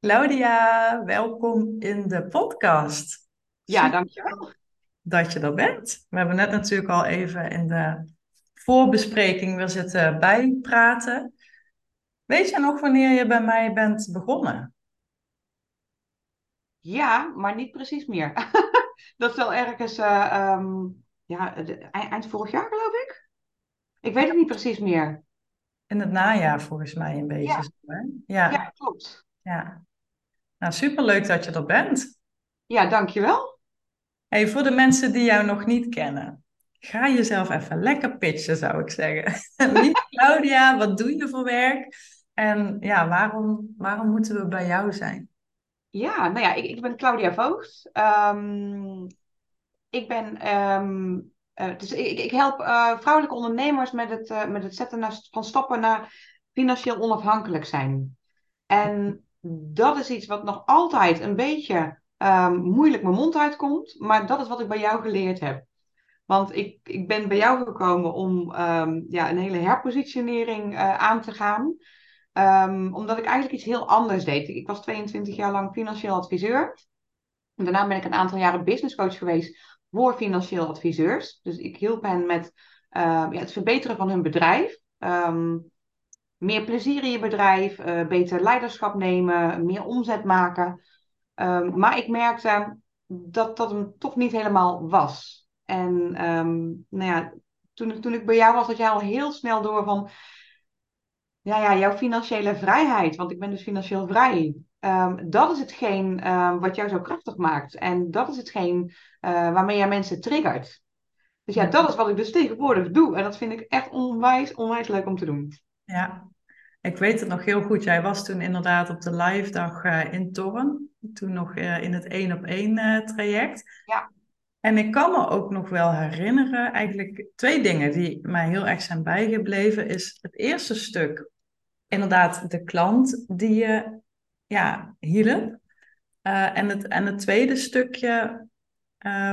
Claudia, welkom in de podcast. Ja, dankjewel. dat je er bent. We hebben net natuurlijk al even in de voorbespreking weer zitten bijpraten. Weet je nog wanneer je bij mij bent begonnen? Ja, maar niet precies meer. Dat is wel ergens, eh, ehm, ja, de- eind, eind vorig jaar geloof ik. Ik weet het niet precies meer. In het najaar volgens mij een beetje. Ja, zo, hè? Ja, ja, klopt. ja. Nou, superleuk dat je er bent. Ja, dankjewel. Hey, voor de mensen die jou nog niet kennen, ga jezelf even lekker pitchen, zou ik zeggen. Claudia, wat doe je voor werk? En ja, waarom, waarom moeten we bij jou zijn? Ja, nou ja, ik, ik ben Claudia Voogd. Ehm, ik ben, ehm, eh, dus ik, ik help eh, vrouwelijke ondernemers met het, eh, met het zetten naar- van stappen naar financieel onafhankelijk zijn. En dat is iets wat nog altijd een beetje ehm, moeilijk mijn mond uitkomt, maar dat is wat ik bij jou geleerd heb. Want ik, ik ben bij jou gekomen om ehm, ja, een hele herpositionering eh, aan te gaan. Ehm, omdat ik eigenlijk iets heel anders deed. Ik, was 22 jaar lang financieel adviseur. En daarna ben ik een aantal jaren business coach geweest voor financieel adviseurs. Dus ik hielp hen met ja, het verbeteren van hun bedrijf. Meer plezier in je bedrijf, eh, beter leiderschap nemen, meer omzet maken. Ehm, maar ik merkte dat dat hem toch niet helemaal was. En ehm, nou ja, toen, ik- toen ik bij jou was, had jij al heel snel door van, ja, ja, jouw financiële vrijheid, want ik ben dus financieel vrij. Ehm, dat is hetgeen wat jou zo krachtig maakt. En dat is hetgeen eh, waarmee jij mensen triggert. Dus ja, dat is wat ik dus tegenwoordig doe. En dat vind ik echt onwijs, onwijs leuk om te doen. Ja, ik weet het nog heel goed. Jij was toen inderdaad op de live dag eh, in Torren. Toen nog eh, in het één op één eh, traject. Ja, En ik kan me ook nog wel herinneren, eigenlijk twee dingen die mij heel erg zijn bijgebleven, is het eerste stuk, inderdaad de klant die je ja, hielp. En het, en het tweede stukje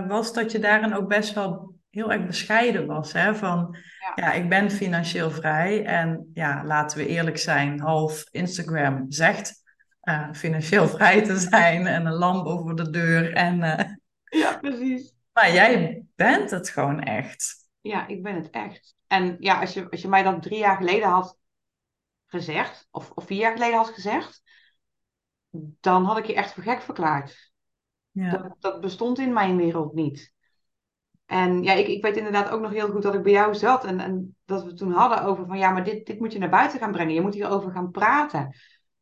was dat je daarin ook best wel heel erg bescheiden was. Hè? Van ja, ja, ik ben financieel vrij en ja, laten we eerlijk zijn, half Instagram zegt eh, financieel vrij te zijn en een lamp over de deur. En, eh, ja, precies. maar jij bent het gewoon echt. Ja, ik ben het echt. En ja, als je, als je mij dat drie jaar geleden had gezegd, of, of vier jaar geleden had gezegd, dan had ik je echt voor gek verklaard. Ja, Dat, dat bestond in mijn wereld niet. En ja, ik, ik weet inderdaad ook nog heel goed dat ik bij jou zat en, en dat we toen hadden over van ja, maar dit, dit moet je naar buiten gaan brengen. Je moet hierover gaan praten.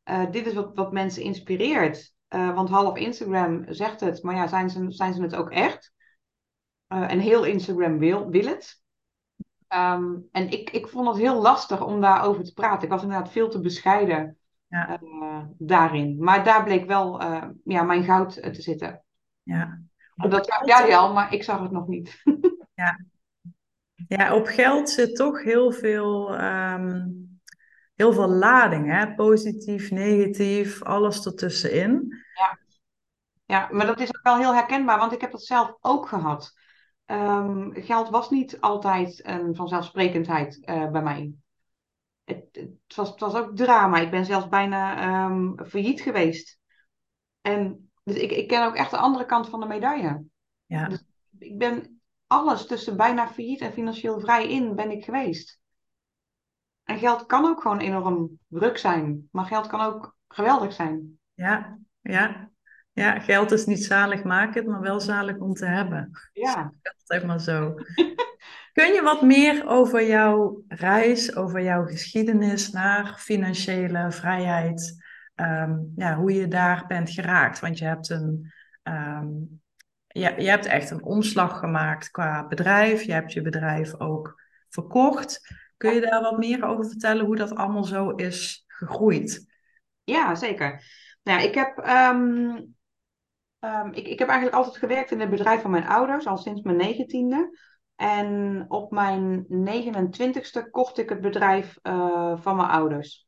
Eh, dit is wat, wat mensen inspireert. Eh, want half Instagram zegt het, maar ja, zijn ze, zijn ze het ook echt? Eh, en heel Instagram wil, wil het. Ehm, en ik, ik vond het heel lastig om daarover te praten. Ik was inderdaad veel te bescheiden ja, daarin. Maar daar bleek wel ja, mijn goud te zitten. ja. Op dat geld, jij al, maar ik zag het nog niet. ja. Ja, op geld zit toch heel veel, ehm, heel veel lading, hè? Positief, negatief, alles ertussenin. Ja, ja, maar dat is ook wel heel herkenbaar, want ik heb dat zelf ook gehad. Ehm, geld was niet altijd een vanzelfsprekendheid eh, bij mij. Het, het was, het was ook drama. Ik ben zelfs bijna ehm, failliet geweest. En dus ik, ik ken ook echt de andere kant van de medaille. Ja, Dus ik ben alles tussen bijna failliet en financieel vrij in ben ik geweest. En geld kan ook gewoon enorm druk zijn, maar geld kan ook geweldig zijn. ja, ja. Ja, geld is niet zaligmakend, maar wel zalig om te hebben. Ja. Zeg maar zo. Kun je wat meer over jouw reis, over jouw geschiedenis naar financiële vrijheid, ehm, ja, hoe je daar bent geraakt? Want je hebt een, ehm, je, je hebt echt een omslag gemaakt qua bedrijf. Je hebt je bedrijf ook verkocht. Kun je daar wat meer over vertellen hoe dat allemaal zo is gegroeid? Ja, zeker. Nou ja, ik heb, ehm, ik, ik heb eigenlijk altijd gewerkt in het bedrijf van mijn ouders, al sinds mijn negentiende. En op mijn 29ste kocht ik het bedrijf eh, van mijn ouders.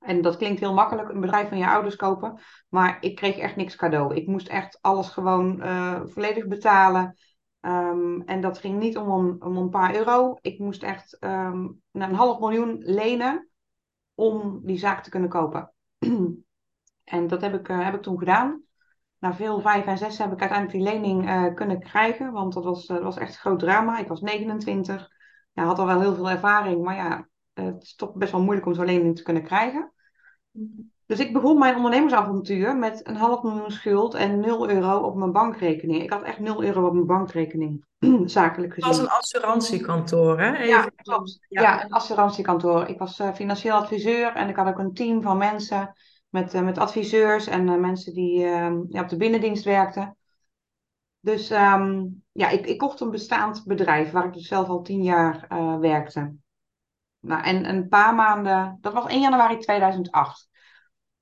En dat klinkt heel makkelijk, een bedrijf van je ouders kopen. Maar ik kreeg echt niks cadeau. Ik moest echt alles gewoon eh, volledig betalen. Ehm, en dat ging niet om een, om een paar euro. Ik moest echt ehm, een half miljoen lenen om die zaak te kunnen kopen. En dat heb ik, uh, heb ik toen gedaan. Na veel vijf en zes heb ik uiteindelijk die lening uh, kunnen krijgen. Want dat was, was echt groot drama. Ik was 29. Ja, had al wel heel veel ervaring. Maar ja, het is toch best wel moeilijk om zo'n lening te kunnen krijgen. Dus ik begon mijn ondernemersavontuur met een half miljoen schuld en 0 euro op mijn bankrekening. Ik had echt 0 euro op mijn bankrekening, zakelijk gezien. Het was een assurantiekantoor, hè? Even... Ja, klopt. Ja. ja. een assurantiekantoor. Ik was uh, financieel adviseur en ik had ook een team van mensen met, uh, met adviseurs en uh, mensen die ja, op de binnendienst werkten. Dus um, ja, ik, ik kocht een bestaand bedrijf waar ik dus zelf al tien jaar werkte. Nou, en een paar maanden, dat was 1 januari 2008.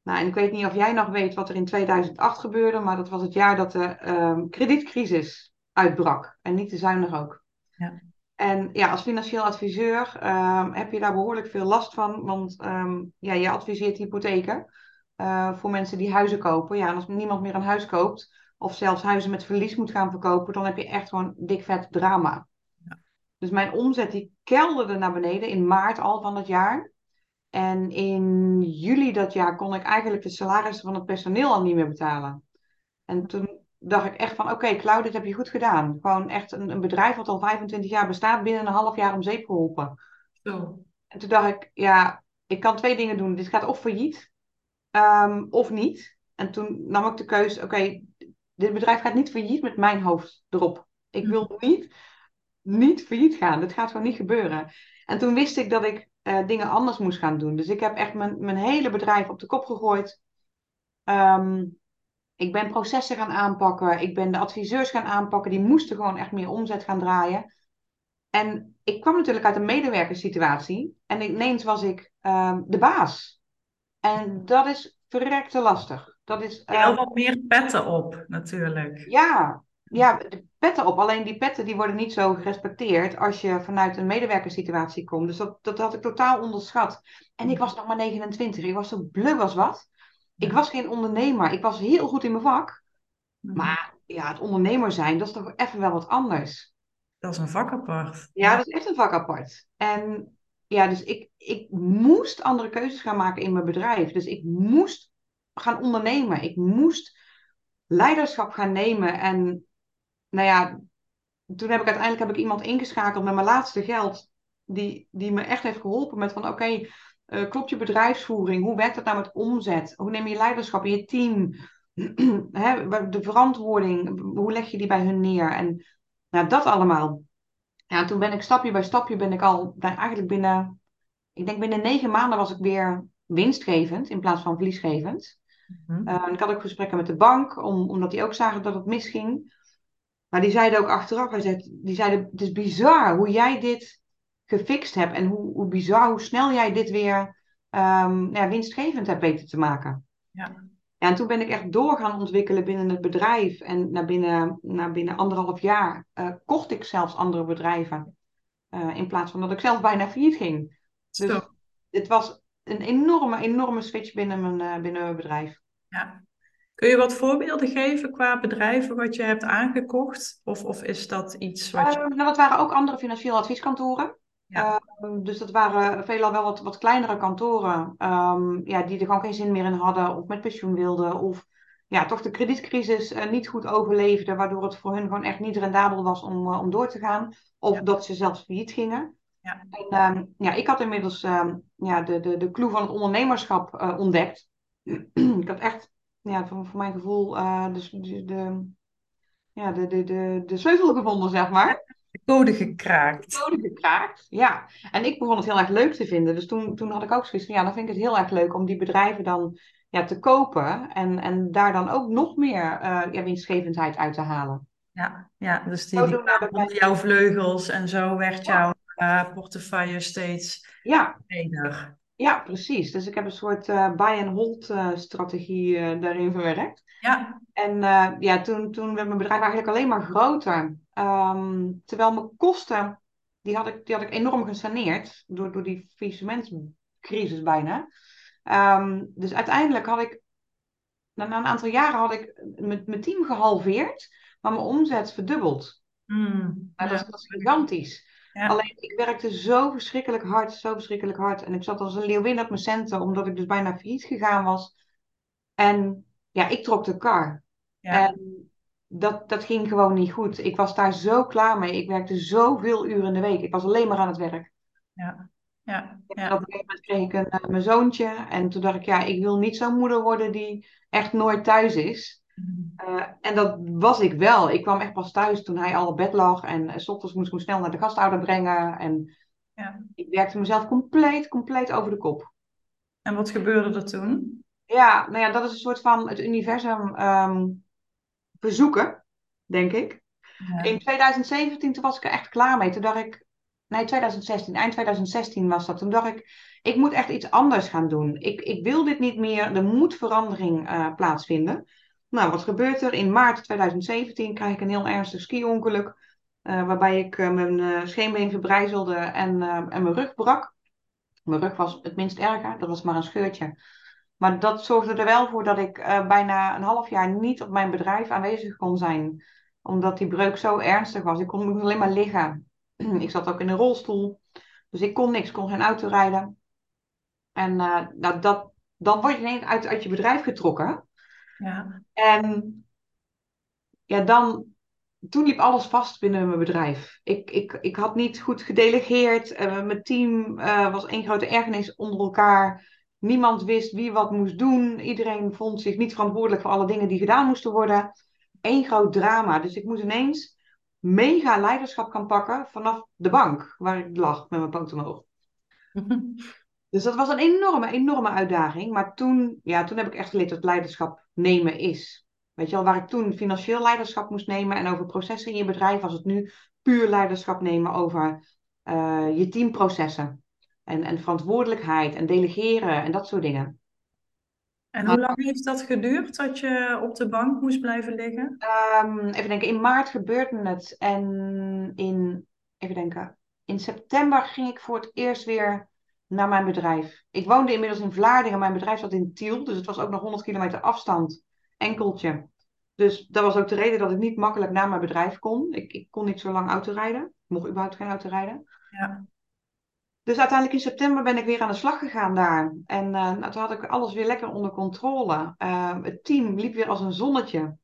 Nou, en ik weet niet of jij nog weet wat er in 2008 gebeurde, maar dat was het jaar dat de um, kredietcrisis uitbrak. En niet te zuinig ook. Ja. En ja, als financieel adviseur um, heb je daar behoorlijk veel last van, want um, ja, je adviseert hypotheken uh, voor mensen die huizen kopen. Ja, en als niemand meer een huis koopt, of zelfs huizen met verlies moet gaan verkopen, dan heb je echt gewoon dik vet drama. Dus mijn omzet die kelderde naar beneden in maart al van het jaar. En in juli dat jaar kon ik eigenlijk de salarissen van het personeel al niet meer betalen. En toen dacht ik echt van, oké, okay, Claudia, dit heb je goed gedaan. Gewoon echt een, een, bedrijf wat al 25 jaar bestaat, binnen een half jaar om zeep geholpen. Zo. En toen dacht ik, ja, ik kan twee dingen doen. Dit gaat of failliet, um, of niet. En toen nam ik de keuze, oké, dit bedrijf gaat niet failliet met mijn hoofd erop. Ik wil niet, niet failliet gaan. Dat gaat gewoon niet gebeuren. En toen wist ik dat ik uh, dingen anders moest gaan doen. Dus ik heb echt mijn, mijn hele bedrijf op de kop gegooid. Um, ik ben processen gaan aanpakken. Ik ben de adviseurs gaan aanpakken. Die moesten gewoon echt meer omzet gaan draaien. En ik kwam natuurlijk uit een medewerkerssituatie. En ineens was ik um, de baas. En dat is verrekte lastig. Dat is, uh, Heel wat meer petten op, natuurlijk. Ja, ja, de petten op. Alleen die petten die worden niet zo gerespecteerd als je vanuit een medewerkerssituatie komt. Dus dat, dat had ik totaal onderschat. En ik was nog maar 29. Ik was zo bleu als wat. Ik was geen ondernemer. Ik was heel goed in mijn vak. Mhm. Maar ja, het ondernemer zijn, dat is toch even wel wat anders. Dat is een vak apart. Ja, dat is echt een vak apart. En ja, dus ik, ik moest andere keuzes gaan maken in mijn bedrijf. Dus ik moest gaan ondernemen. Ik moest leiderschap gaan nemen. En nou ja, toen heb ik uiteindelijk heb ik iemand ingeschakeld met mijn laatste geld. Die, die me echt heeft geholpen met van oké, okay, uh, klopt je bedrijfsvoering? Hoe werkt dat nou met omzet? Hoe neem je leiderschap in je team? de verantwoording, hoe leg je die bij hun neer? En nou, dat allemaal. Ja, toen ben ik stapje bij stapje ben ik al eigenlijk binnen, ik denk binnen negen maanden was ik weer winstgevend in plaats van verliesgevend. Mm ik had ook gesprekken met de bank, om, omdat die ook zagen dat het misging. Maar die zeiden ook achteraf, hij zei, die zeiden, het is bizar hoe jij dit gefixt hebt en hoe, hoe bizar, hoe snel jij dit weer um, ja, winstgevend hebt weten te maken. Ja. En toen ben ik echt door gaan ontwikkelen binnen het bedrijf. En na binnen, na binnen anderhalf jaar uh, kocht ik zelfs andere bedrijven. Uh, in plaats van dat ik zelf bijna failliet ging. Dus het was een enorme, enorme switch binnen mijn, uh, binnen mijn bedrijf. Ja. Kun je wat voorbeelden geven qua bedrijven wat je hebt aangekocht? Of, of is dat iets wat je... Uh, nou, dat waren ook andere financieel advieskantoren. Ja. Uh, dus dat waren veelal wel wat, wat kleinere kantoren um, ja, die er gewoon geen zin meer in hadden of met pensioen wilden. Of ja, toch de kredietcrisis uh, niet goed overleefden, waardoor het voor hun gewoon echt niet rendabel was om, uh, om door te gaan. Of ja. dat ze zelfs failliet gingen. Ja. En, um, ja, ik had inmiddels um, ja, de, de, de clue van het ondernemerschap ontdekt. ik had echt ja, voor, voor mijn gevoel uh, de, de, de, ja, de, de, de, de sleutel gevonden, zeg maar. De code gekraakt. De code gekraakt, ja. En ik begon het heel erg leuk te vinden. Dus toen, toen had ik ook zoiets van, ja, dan vind ik het heel erg leuk om die bedrijven dan ja, te kopen. En, en daar dan ook nog meer uh, ja, winstgevendheid uit te halen. Ja, ja dus die, die jouw vleugels en zo werd jouw uh, portefeuille steeds ja. breder. Ja, precies. Dus ik heb een soort uh, buy-and-hold uh, strategie uh, daarin verwerkt. Ja. En ja, toen, toen werd mijn bedrijf eigenlijk alleen maar groter. Um, terwijl mijn kosten, die had ik, die had ik enorm gesaneerd door, door die faillissementscrisis bijna. Um, dus uiteindelijk had ik, na, na, een aantal jaren had ik mijn team gehalveerd, maar mijn omzet verdubbeld. Mm, nou, dat, dat is gigantisch. Alleen ik werkte zo verschrikkelijk hard, zo verschrikkelijk hard. En ik zat als een leeuwin op mijn centen, omdat ik dus bijna failliet gegaan was. En ja, ik trok de kar. Ja. En dat, dat ging gewoon niet goed. Ik was daar zo klaar mee. Ik werkte zoveel uren in de week. Ik was alleen maar aan het werk. Ja. Ja. En Ja. op een gegeven moment kreeg ik een, eh, mijn zoontje. En toen dacht ik, ja, ik wil niet zo'n moeder worden die echt nooit thuis is. Eh, en dat was ik wel. Ik kwam echt pas thuis toen hij al op bed lag. En eh, s ochtends moest ik hem snel naar de gastouder brengen. En Ja. ik werkte mezelf compleet, compleet over de kop. En wat gebeurde er toen? Ja, nou ja, dat is een soort van het universum ehm, verzoeken, denk ik. Ja. In 2017, toen was ik er echt klaar mee. Toen dacht ik, nee, 2016, eind 2016 was dat. Toen dacht ik, ik moet echt iets anders gaan doen. Ik, ik wil dit niet meer. Er moet verandering eh, plaatsvinden. Nou, wat gebeurt er? In maart 2017 krijg ik een heel ernstig ski-ongeluk. eh, waarbij ik eh, mijn eh, scheenbeen verbrijzelde en, en mijn rug brak. Mijn rug was het minst erger, dat was maar een scheurtje. Maar dat zorgde er wel voor dat ik bijna een half jaar niet op mijn bedrijf aanwezig kon zijn. Omdat die breuk zo ernstig was. Ik kon alleen maar liggen. Ik zat ook in een rolstoel. Dus ik kon niks, ik kon geen auto rijden. En nou, dat, dan word je ineens uit, uit je bedrijf getrokken. Ja. En ja, dan, toen liep alles vast binnen mijn bedrijf. Ik, ik, ik had niet goed gedelegeerd. Eh, mijn team eh, was één grote ergernis onder elkaar. Niemand wist wie wat moest doen. Iedereen vond zich niet verantwoordelijk voor alle dingen die gedaan moesten worden. Eén groot drama. Dus ik moest ineens mega leiderschap gaan pakken vanaf de bank waar ik lag met mijn poot omhoog. Dus dat was een enorme, enorme uitdaging. Maar toen, ja, toen heb ik echt geleerd dat leiderschap nemen is. Weet je wel, waar ik toen financieel leiderschap moest nemen en over processen in je bedrijf, was het nu puur leiderschap nemen over eh, je teamprocessen. En, en verantwoordelijkheid en delegeren en dat soort dingen. En hoe lang heeft dat geduurd dat je op de bank moest blijven liggen? Ehm, even denken, in maart gebeurde het. En in, even denken, in september ging ik voor het eerst weer naar mijn bedrijf. Ik woonde inmiddels in Vlaardingen, mijn bedrijf zat in Tiel, dus het was ook nog 100 kilometer afstand, enkeltje. Dus dat was ook de reden dat ik niet makkelijk naar mijn bedrijf kon. Ik, ik kon niet zo lang auto rijden, ik mocht überhaupt geen auto rijden. Ja. Dus uiteindelijk in september ben ik weer aan de slag gegaan daar. En eh, nou, toen had ik alles weer lekker onder controle. Eh, het team liep weer als een zonnetje.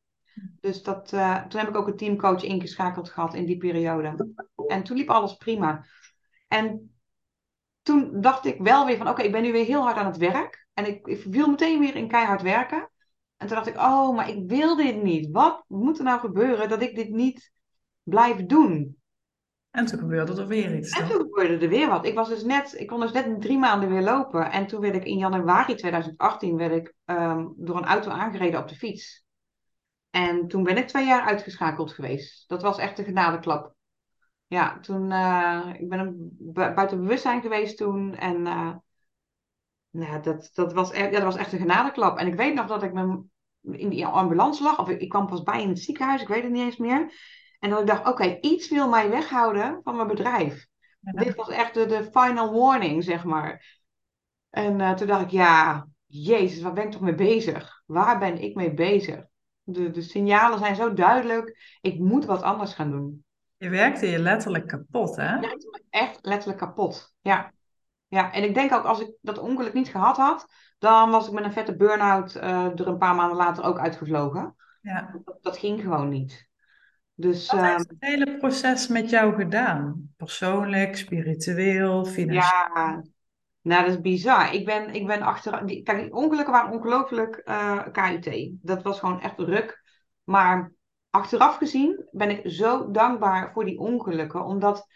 Dus dat, eh, toen heb ik ook een teamcoach ingeschakeld gehad in die periode. En toen liep alles prima. En toen dacht ik wel weer van, oké, ik ben nu weer heel hard aan het werk. En ik, ik viel meteen weer in keihard werken. En toen dacht ik, oh, maar ik wil dit niet. Wat moet er nou gebeuren dat ik dit niet blijf doen? En toen gebeurde er weer iets. En toen gebeurde er weer wat. Ik, was dus net, ik kon dus net drie maanden weer lopen. En toen werd ik in januari 2018 werd ik, ehm, door een auto aangereden op de fiets. En toen ben ik twee jaar uitgeschakeld geweest. Dat was echt een genadeklap. Ja, toen eh, ik ben een buiten bewustzijn geweest toen. En eh, nou, ja, dat, dat, was echt, ja, dat was echt een genadeklap. En ik weet nog dat ik me in die ambulance lag. Of ik, ik kwam pas bij in het ziekenhuis. Ik weet het niet eens meer. En dat ik dacht, oké, iets wil mij weghouden van mijn bedrijf. Ja. Dit was echt de, de final warning, zeg maar. En eh, toen dacht ik, ja, jezus, waar ben ik toch mee bezig? Waar ben ik mee bezig? De, de signalen zijn zo duidelijk. Ik moet wat anders gaan doen. Je werkte je letterlijk kapot, hè? Me echt letterlijk kapot. Ja. ja, en ik denk ook als ik dat ongeluk niet gehad had, dan was ik met een vette burn-out eh, er een paar maanden later ook uitgevlogen. Ja. Dat, dat ging gewoon niet. Dus Wat ehm, heeft het hele proces met jou gedaan? Persoonlijk, spiritueel, financieel? ja, nou dat is bizar. Ik ben, ik ben achter. Die, kijk, die ongelukken waren ongelooflijk eh KUT. Dat was gewoon echt ruk. Maar achteraf gezien ben ik zo dankbaar voor die ongelukken, omdat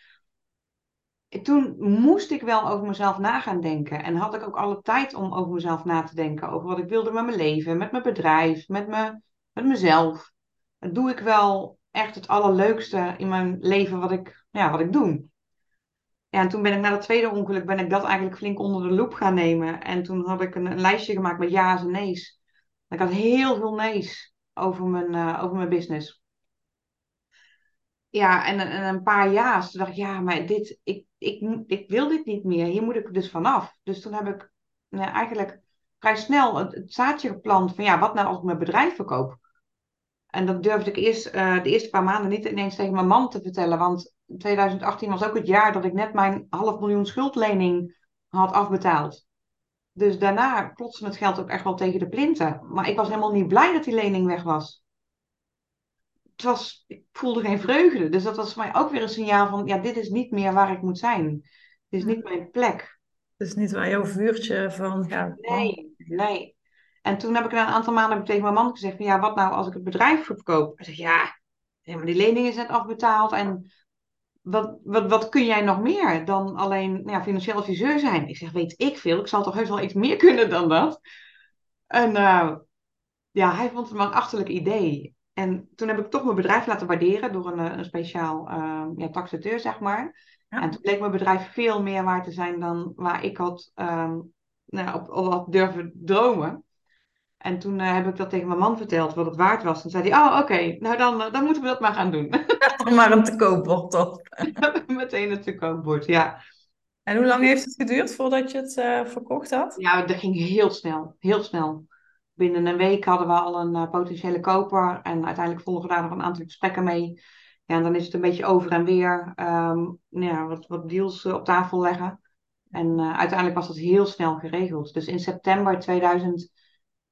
toen moest ik wel over mezelf na gaan denken. En had ik ook alle tijd om over mezelf na te denken. Over wat ik wilde met mijn leven, met mijn bedrijf, met, me, met mezelf. Dat doe ik wel echt het allerleukste in mijn leven wat ik, ja, wat ik doe. Ja, en toen ben ik na dat tweede ongeluk ben ik dat eigenlijk flink onder de loep gaan nemen. En toen had ik een, een lijstje gemaakt met ja's en nee's. Ik had heel veel nee's over mijn, eh, over mijn business. Ja, en, en een paar ja's. Toen dacht ik, ja, maar dit, ik, ik, ik wil dit niet meer. Hier moet ik dus vanaf. Dus toen heb ik nou, eigenlijk vrij snel het, het zaadje geplant van, ja, wat nou als ik mijn bedrijf verkoop? En dat durfde ik eerst eh, de eerste paar maanden niet ineens tegen mijn man te vertellen. Want 2018 was ook het jaar dat ik net mijn half miljoen schuldlening had afbetaald. Dus daarna klotste het geld ook echt wel tegen de plinten. Maar ik was helemaal niet blij dat die lening weg was. Het was ik voelde geen vreugde. Dus dat was voor mij ook weer een signaal van, ja, dit is niet meer waar ik moet zijn. Dit is niet mijn plek. Het is niet waar jouw vuurtje van gaat. Nee, nee. En toen heb ik na een aantal maanden tegen mijn man gezegd, van, ja, wat nou als ik het bedrijf verkoop? Hij zegt, ja, maar die lening is net afbetaald en wat, wat, wat kun jij nog meer dan alleen nou ja, financieel adviseur zijn? Ik zeg, weet ik veel. Ik zal toch heus wel iets meer kunnen dan dat. En uh, ja, hij vond het maar een achterlijk idee. En toen heb ik toch mijn bedrijf laten waarderen door een, een speciaal uh, ja, taxateur, zeg maar. Ja. En toen bleek mijn bedrijf veel meer waard te zijn dan waar ik had um, nou, op, op had durven dromen. En toen uh, heb ik dat tegen mijn man verteld, wat het waard was. En zei hij, oh oké, nou dan, dan moeten we dat maar gaan doen. maar een te koopbord op. Meteen een te koopbord, ja. En hoe lang heeft het geduurd voordat je het uh, verkocht had? Ja, dat ging heel snel, heel snel. Binnen een week hadden we al een potentiële koper. En uiteindelijk volgen daar nog een aantal gesprekken mee. Ja, en dan is het een beetje over en weer um, ja, wat, wat deals op tafel leggen. En uiteindelijk was dat heel snel geregeld. Dus in september 2000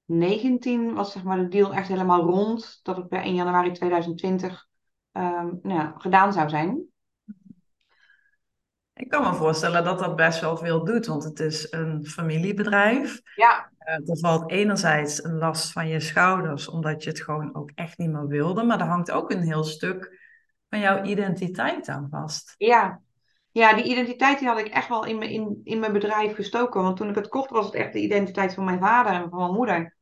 19 was zeg maar de deal echt helemaal rond. Dat het per 1 januari 2020 um, nou ja, gedaan zou zijn. Ik kan me voorstellen dat dat best wel veel doet, want het is een familiebedrijf. Ja. Uh, er valt enerzijds een last van je schouders, omdat je het gewoon ook echt niet meer wilde. Maar er hangt ook een heel stuk van jouw identiteit aan vast. Ja, ja, die identiteit die had ik echt wel in, in, in mijn bedrijf gestoken. Want toen ik het kocht, was het echt de identiteit van mijn vader en van mijn moeder.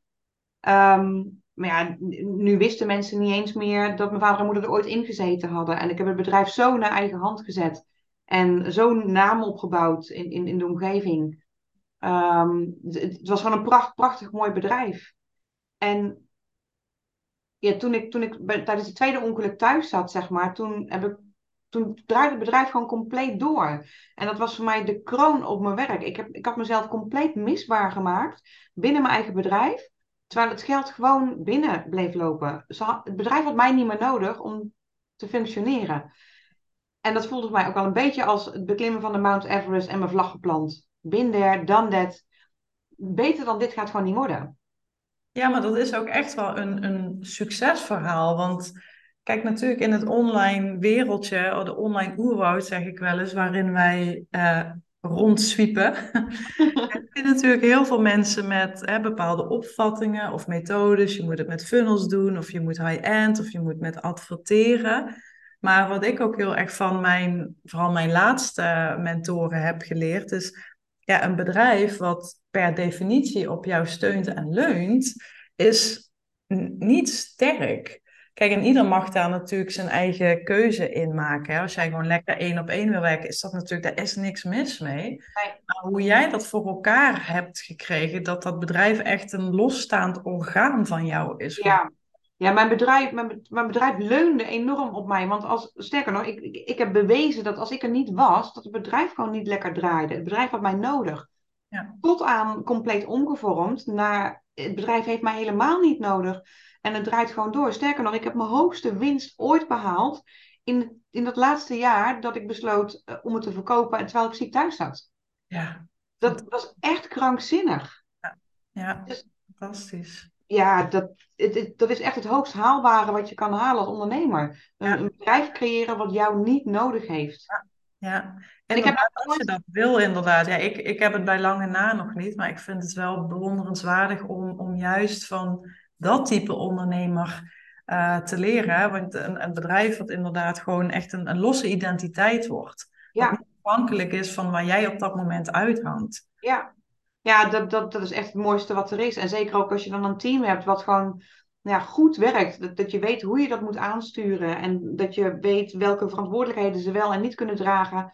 Um, maar ja, nu wisten mensen niet eens meer dat mijn vader en moeder er ooit ingezeten hadden. En ik heb het bedrijf zo naar eigen hand gezet. En zo'n naam opgebouwd in, in, in de omgeving. Um, het, was gewoon een pracht, prachtig mooi bedrijf. En ja, toen ik, toen ik tijdens het tweede ongeluk thuis zat, zeg maar, toen, heb ik, toen draaide het bedrijf gewoon compleet door. En dat was voor mij de kroon op mijn werk. Ik, heb, ik had mezelf compleet misbaar gemaakt binnen mijn eigen bedrijf. Terwijl het geld gewoon binnen bleef lopen. Het bedrijf had mij niet meer nodig om te functioneren. En dat voelde mij ook wel een beetje als het beklimmen van de Mount Everest en mijn vlag geplant. Bin done that. Beter dan dit gaat gewoon niet worden. Ja, maar dat is ook echt wel een, een succesverhaal. Want kijk, natuurlijk in het online wereldje, of de online oerwoud zeg ik wel eens, waarin wij uh, rondzwiepen. er zijn natuurlijk heel veel mensen met hè, bepaalde opvattingen of methodes. Je moet het met funnels doen, of je moet high-end, of je moet met adverteren. Maar wat ik ook heel erg van mijn, vooral mijn laatste mentoren heb geleerd, is ja, een bedrijf wat per definitie op jou steunt en leunt, is niet sterk. Kijk, en ieder mag daar natuurlijk zijn eigen keuze in maken. Hè? Als jij gewoon lekker één op één wil werken, is dat natuurlijk, daar is niks mis mee. Nee. Maar hoe jij dat voor elkaar hebt gekregen, dat dat bedrijf echt een losstaand orgaan van jou is. Ja, ja mijn, bedrijf, mijn, mijn bedrijf leunde enorm op mij. Want als, sterker nog, ik, ik, ik heb bewezen dat als ik er niet was, dat het bedrijf gewoon niet lekker draaide. Het bedrijf had mij nodig. Ja. Tot aan compleet omgevormd naar het bedrijf heeft mij helemaal niet nodig. En het draait gewoon door. Sterker nog, ik heb mijn hoogste winst ooit behaald in, in dat laatste jaar dat ik besloot uh, om het te verkopen en terwijl ik ziek thuis zat. Ja. Dat was echt krankzinnig. Ja, ja. Dus, fantastisch. Ja, dat, het, het, dat is echt het hoogst haalbare wat je kan halen als ondernemer. Ja. een bedrijf creëren wat jou niet nodig heeft. Ja. Ja, en ik heb als je dat wil inderdaad. Ja, ik, ik heb het bij lange na nog niet, maar ik vind het wel bewonderenswaardig om, om juist van dat type ondernemer uh, te leren. Want een, een, bedrijf wat inderdaad gewoon echt een, een losse identiteit wordt. Ja. afhankelijk is van waar jij op dat moment uithangt. Ja, ja dat, dat, dat is echt het mooiste wat er is. En zeker ook als je dan een team hebt wat gewoon nou ja, goed werkt. Dat, dat je weet hoe je dat moet aansturen. En dat je weet welke verantwoordelijkheden ze wel en niet kunnen dragen.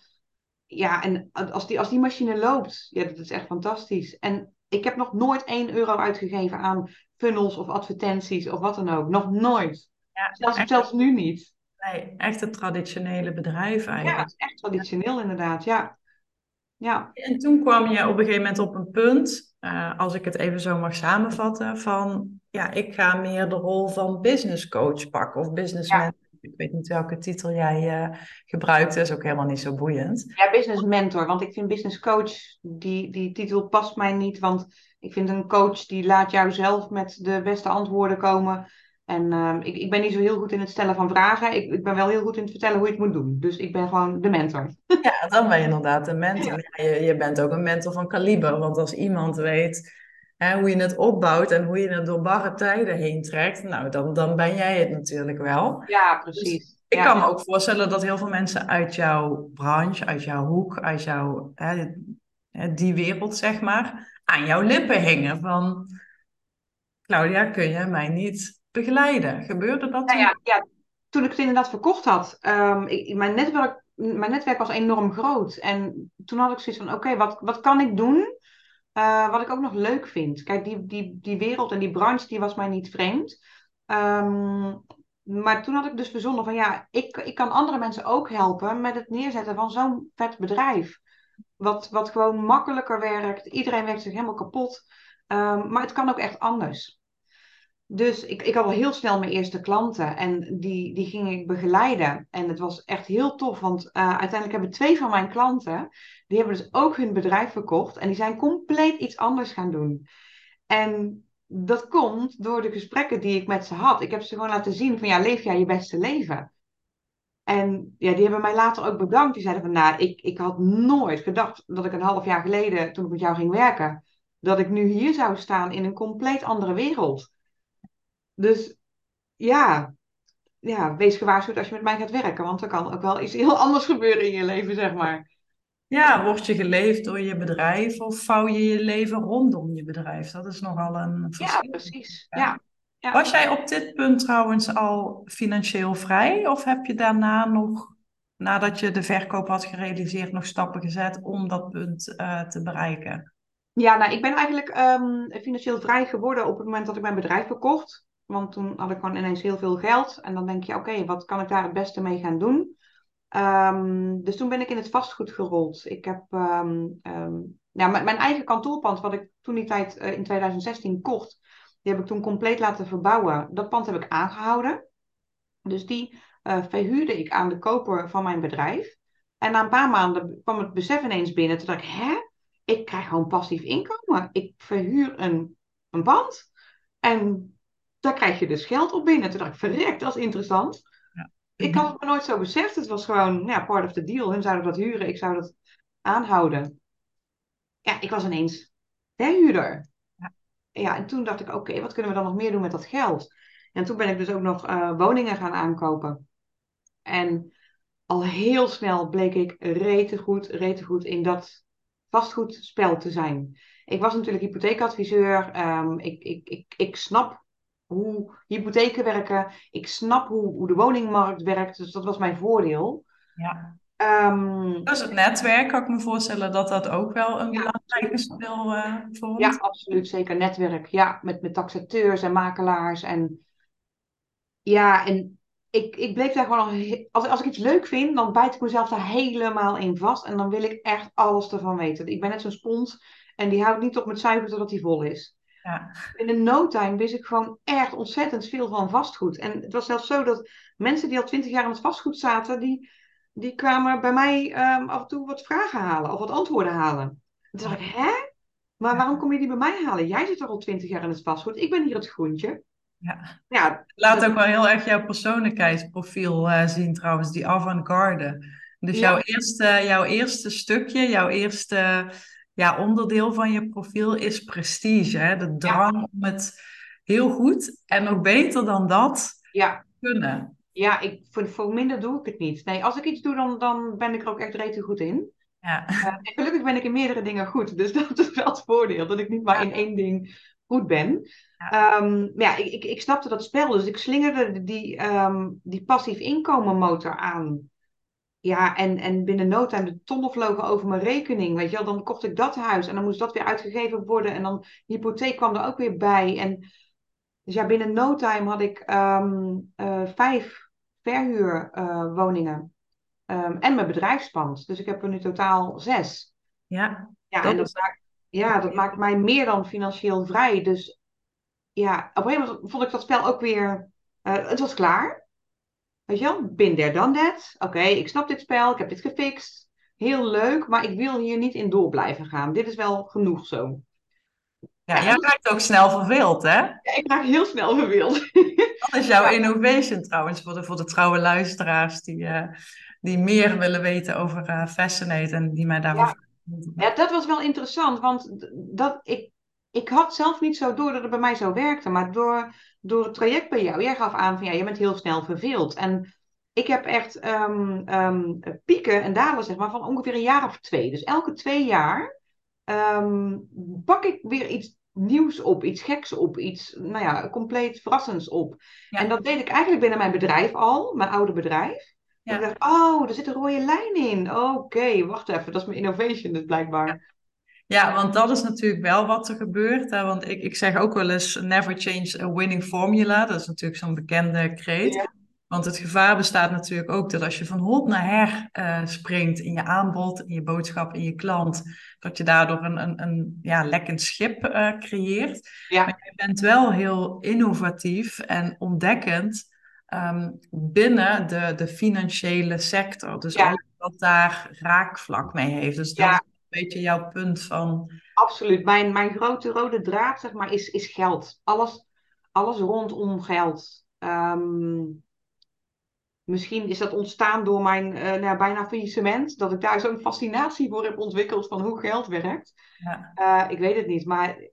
Ja, en als die, als die machine loopt, ja, dat is echt fantastisch. En ik heb nog nooit 1 euro uitgegeven aan funnels of advertenties of wat dan ook. Nog nooit. Ja, zelfs, echt, zelfs nu niet. Nee, echt het traditionele bedrijf Ja, eigenlijk. is echt traditioneel inderdaad, ja. Ja, En toen kwam je op een gegeven moment op een punt, eh, als ik het even zo mag samenvatten, van ja, ik ga meer de rol van business coach pakken of businessman. Ik weet niet welke titel jij uh, gebruikt, dat is ook helemaal niet zo boeiend. Ja, business mentor, want ik vind business coach, die, die titel past mij niet, want ik vind een coach die laat jou zelf met de beste antwoorden komen. En uh, ik, ik ben niet zo heel goed in het stellen van vragen. Ik, ik ben wel heel goed in het vertellen hoe je het moet doen. Dus ik ben gewoon de mentor. Ja, dan ben je inderdaad een mentor. Ja, je, je bent ook een mentor van kaliber. Want als iemand weet hè, hoe je het opbouwt en hoe je het door barre tijden heen trekt, nou, dan, dan ben jij het natuurlijk wel. Ja, precies. Dus ik kan me ook voorstellen dat heel veel mensen uit jouw branche, uit jouw hoek, uit jouw, hè, die wereld zeg maar, aan jouw lippen hingen van... Claudia, kun je mij niet begeleiden? Gebeurde dat nou ja, ja, toen ik het inderdaad verkocht had, um, ik, mijn, netwerk, mijn netwerk was enorm groot. En toen had ik zoiets van, oké, wat, wat kan ik doen uh, wat ik ook nog leuk vind? Kijk, die, die, die wereld en die branche, die was mij niet vreemd. Um, maar toen had ik dus verzonnen van, ja, ik, ik kan andere mensen ook helpen met het neerzetten van zo'n vet bedrijf. Wat, wat gewoon makkelijker werkt. Iedereen werkt zich helemaal kapot. Um, maar het kan ook echt anders. Dus ik, ik had al heel snel mijn eerste klanten en die, die ging ik begeleiden. En het was echt heel tof, want uh, uiteindelijk hebben twee van mijn klanten, die hebben dus ook hun bedrijf verkocht en die zijn compleet iets anders gaan doen. En dat komt door de gesprekken die ik met ze had. Ik heb ze gewoon laten zien van ja, leef jij je beste leven? En ja, die hebben mij later ook bedankt. Die zeiden van nou, ik, ik had nooit gedacht dat ik een half jaar geleden, toen ik met jou ging werken, dat ik nu hier zou staan in een compleet andere wereld. Dus ja, ja, wees gewaarschuwd als je met mij gaat werken, want er kan ook wel iets heel anders gebeuren in je leven, zeg maar. Ja, word je geleefd door je bedrijf of vouw je je leven rondom je bedrijf? Dat is nogal een verschil. Ja, precies. Ja. ja. Was jij op dit punt trouwens al financieel vrij of heb je daarna nog, nadat je de verkoop had gerealiseerd, nog stappen gezet om dat punt uh, te bereiken? Ja, nou, ik ben eigenlijk um, financieel vrij geworden op het moment dat ik mijn bedrijf verkocht. Want toen had ik gewoon ineens heel veel geld. En dan denk je, oké, wat kan ik daar het beste mee gaan doen? Um, dus toen ben ik in het vastgoed gerold. Ik heb um, mijn eigen kantoorpand, wat ik toen die tijd uh, in 2016 kocht, die heb ik toen compleet laten verbouwen. Dat pand heb ik aangehouden. Dus die uh, verhuurde ik aan de koper van mijn bedrijf. En na een paar maanden kwam het besef ineens binnen. Toen dacht ik, hè? Ik krijg gewoon passief inkomen. Ik verhuur een, een pand. En daar krijg je dus geld op binnen. Toen dacht ik, verrekt, dat is interessant. Ik had het me nooit zo beseft. Het was gewoon ja, part of the deal. Hun zouden dat huren, ik zou dat aanhouden. Ja, ik was ineens verhuurder. Ja. ja, en toen dacht ik, oké, wat kunnen we dan nog meer doen met dat geld? En toen ben ik dus ook nog uh, woningen gaan aankopen. En al heel snel bleek ik rete goed, rete goed in dat vastgoedspel te zijn. Ik was natuurlijk hypotheekadviseur. Um, ik, ik, ik, ik snap hoe hypotheken werken. Ik snap hoe, hoe de woningmarkt werkt. Dus dat was mijn voordeel. Ja. Um, dus het netwerk, kan ik me voorstellen dat dat ook wel een belangrijke speel uh, voor Ja, absoluut. Zeker netwerk. Ja, met, met taxateurs en makelaars. En ja, en ik, ik bleef daar gewoon... Als, als ik iets leuk vind, dan bijt ik mezelf daar helemaal in vast. En dan wil ik echt alles ervan weten. Ik ben net zo'n spons en die houdt niet op met zuiver totdat die vol is. Ja. In no time wist ik gewoon echt ontzettend veel van vastgoed. En het was zelfs zo dat mensen die al twintig jaar in het vastgoed zaten, die, die kwamen bij mij um, af en toe wat vragen halen of wat antwoorden halen. En toen dacht ik, hè? Maar waarom kom je die bij mij halen? Jij zit toch al twintig jaar in het vastgoed? Ik ben hier het groentje. Ja. ja Laat ook wel heel erg jouw persoonlijkheidsprofiel uh, zien trouwens, die avant-garde. Dus jouw, eerste, jouw eerste stukje, jouw eerste ja, onderdeel van je profiel is prestige. Hè? De drang om het heel goed en nog beter dan dat ja. kunnen. Ja, ik, voor, voor minder doe ik het niet. Nee, als ik iets doe, dan, dan ben ik er ook echt rete goed in. Ja. Uh, en gelukkig ben ik in meerdere dingen goed. Dus dat is wel het voordeel. Dat ik niet maar in één ding goed ben. Ja. Um, maar ja, ik, ik, ik snapte dat spel. Dus ik slingerde die, um, die passief inkomen motor aan. Ja, en, en binnen no time de tonnen vlogen over mijn rekening. Weet je wel, dan kocht ik dat huis en dan moest dat weer uitgegeven worden. En dan de hypotheek kwam er ook weer bij. En dus ja, binnen no time had ik um, uh, vijf verhuurwoningen. Uh, um, en mijn bedrijfspand. Dus ik heb er nu totaal zes. Ja, ja dat en dat, maakt, ja, dat maakt mij meer dan financieel vrij. Dus ja, op een gegeven moment vond ik dat spel ook weer. Uh, het was klaar. Weet je wel, bin there, done that. Oké, ik snap dit spel, ik heb dit gefixt. Heel leuk, maar ik wil hier niet in door blijven gaan. Dit is wel genoeg zo. Ja, jij raakt ook snel verveeld, hè? Ja, ik raak heel snel verveeld. Dat is jouw innovation trouwens, voor de, voor de trouwe luisteraars die, uh, die meer willen weten over uh, Fascinate en die mij daarover... Ja. ja, dat was wel interessant, want dat, ik, ik had zelf niet zo door dat het bij mij zo werkte, maar door, door het traject bij jou, jij gaf aan van ja, je bent heel snel verveeld. En ik heb echt um, um, pieken en dalen zeg maar van ongeveer een jaar of twee. Dus elke twee jaar um, pak ik weer iets nieuws op, iets geks op, iets nou ja, compleet verrassends op. En dat deed ik eigenlijk binnen mijn bedrijf al, mijn oude bedrijf. Ja. ik dacht, oh, er zit een rode lijn in. Oké, wacht even, dat is mijn innovation dus blijkbaar. Ja, want dat is natuurlijk wel wat er gebeurt. Hè? Want ik, ik zeg ook wel eens, never change a winning formula. Dat is natuurlijk zo'n bekende kreet. Want het gevaar bestaat natuurlijk ook dat als je van hot naar her uh, springt in je aanbod, in je boodschap, in je klant, dat je daardoor een, een, een ja, lekkend schip uh, creëert. Ja. Maar je bent wel heel innovatief en ontdekkend um, binnen de, de financiële sector. Dus ja. alles wat daar raakvlak mee heeft. Dus dat ja beetje jouw punt van. Absoluut. Mijn, mijn grote rode draad, zeg maar, is, is geld. Alles, alles rondom geld. Um, misschien is dat ontstaan door mijn uh, nou, bijna faillissement. Dat ik daar zo'n fascinatie voor heb ontwikkeld van hoe geld werkt. Ja. Uh, ik weet het niet. Maar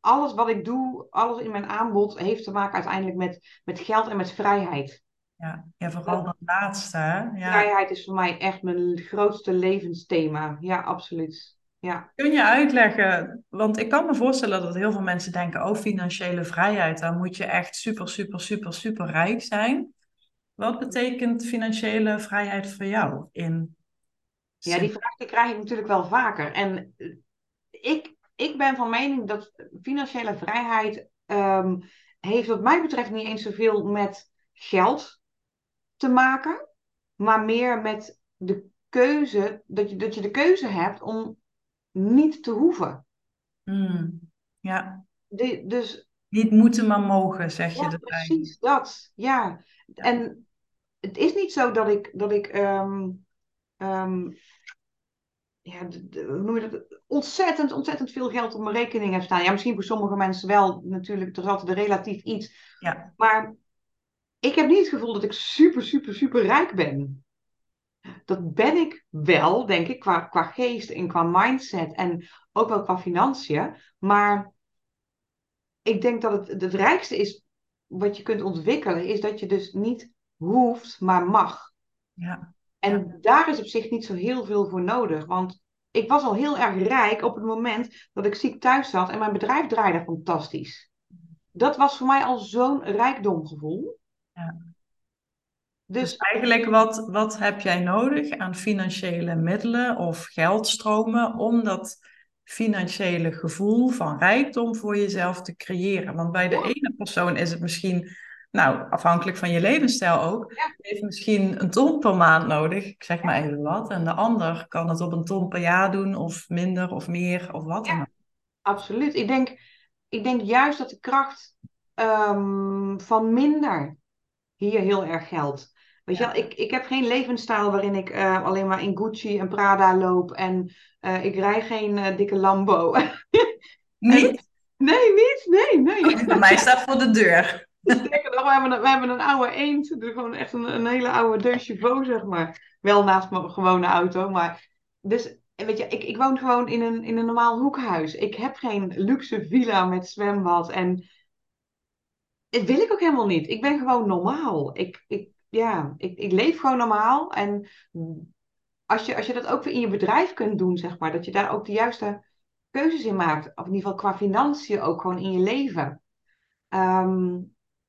alles wat ik doe, alles in mijn aanbod, heeft te maken uiteindelijk met, met geld en met vrijheid. Ja, ja vooral dat laatste. Hè? Ja. Vrijheid is voor mij echt mijn grootste levensthema. Ja, absoluut. Ja. Kun je uitleggen, want ik kan me voorstellen dat heel veel mensen denken, oh financiële vrijheid, dan moet je echt super, super, super, super rijk zijn. Wat betekent financiële vrijheid voor jou in? Ja, die vraag die krijg ik natuurlijk wel vaker. En ik, ik ben van mening dat financiële vrijheid um, heeft wat mij betreft niet eens zoveel met geld te maken, maar meer met de keuze, dat je, dat je de keuze hebt om niet te hoeven. Hmm, ja. De, dus, niet moeten, maar mogen, zeg je. Precies, dat. Ja. En het is niet zo dat ik, dat ik um, um, ja, de, hoe noem je dat? Ontzettend, ontzettend veel geld op mijn rekening heb staan. Ja, misschien voor sommige mensen wel, natuurlijk, er is altijd relatief iets. Ja. Maar ik heb niet het gevoel dat ik super, super, super rijk ben. Dat ben ik wel, denk ik, qua, qua geest en qua mindset en ook wel qua financiën. Maar ik denk dat het, het rijkste is wat je kunt ontwikkelen, is dat je dus niet hoeft, maar mag. Ja. En daar is op zich niet zo heel veel voor nodig. Want ik was al heel erg rijk op het moment dat ik ziek thuis zat en mijn bedrijf draaide fantastisch. Dat was voor mij al zo'n rijkdomgevoel. Ja. Dus, dus, eigenlijk, wat, wat heb jij nodig aan financiële middelen of geldstromen om dat financiële gevoel van rijkdom voor jezelf te creëren? Want bij de ene persoon is het misschien, nou, afhankelijk van je levensstijl ook, ja. heeft misschien een ton per maand nodig, ik zeg maar even wat. En de ander kan het op een ton per jaar doen, of minder, of meer, of wat dan ook. Absoluut. Ik denk, ik denk juist dat de kracht um, van minder hier heel erg geldt. Weet je wel, ik, ik heb geen levensstijl waarin ik uh, alleen maar in Gucci en Prada loop en uh, ik rij geen uh, dikke Lambo. niet? nee, niet? Nee, nee. Bij mij staat voor de deur. Sterker nog, we hebben, een, we hebben een oude eend, dus gewoon echt een, een hele oude deux zeg maar. Wel naast mijn gewone auto, maar... Dus, weet je, ik, ik woon gewoon in een, in een normaal hoekhuis. Ik heb geen luxe villa met zwembad en dat wil ik ook helemaal niet. Ik ben gewoon normaal. Ik, ik, ja, ik, ik leef gewoon normaal. En als je, als je dat ook weer in je bedrijf kunt doen, zeg maar, dat je daar ook de juiste keuzes in maakt. Of in ieder geval qua financiën ook gewoon in je leven. Ehm,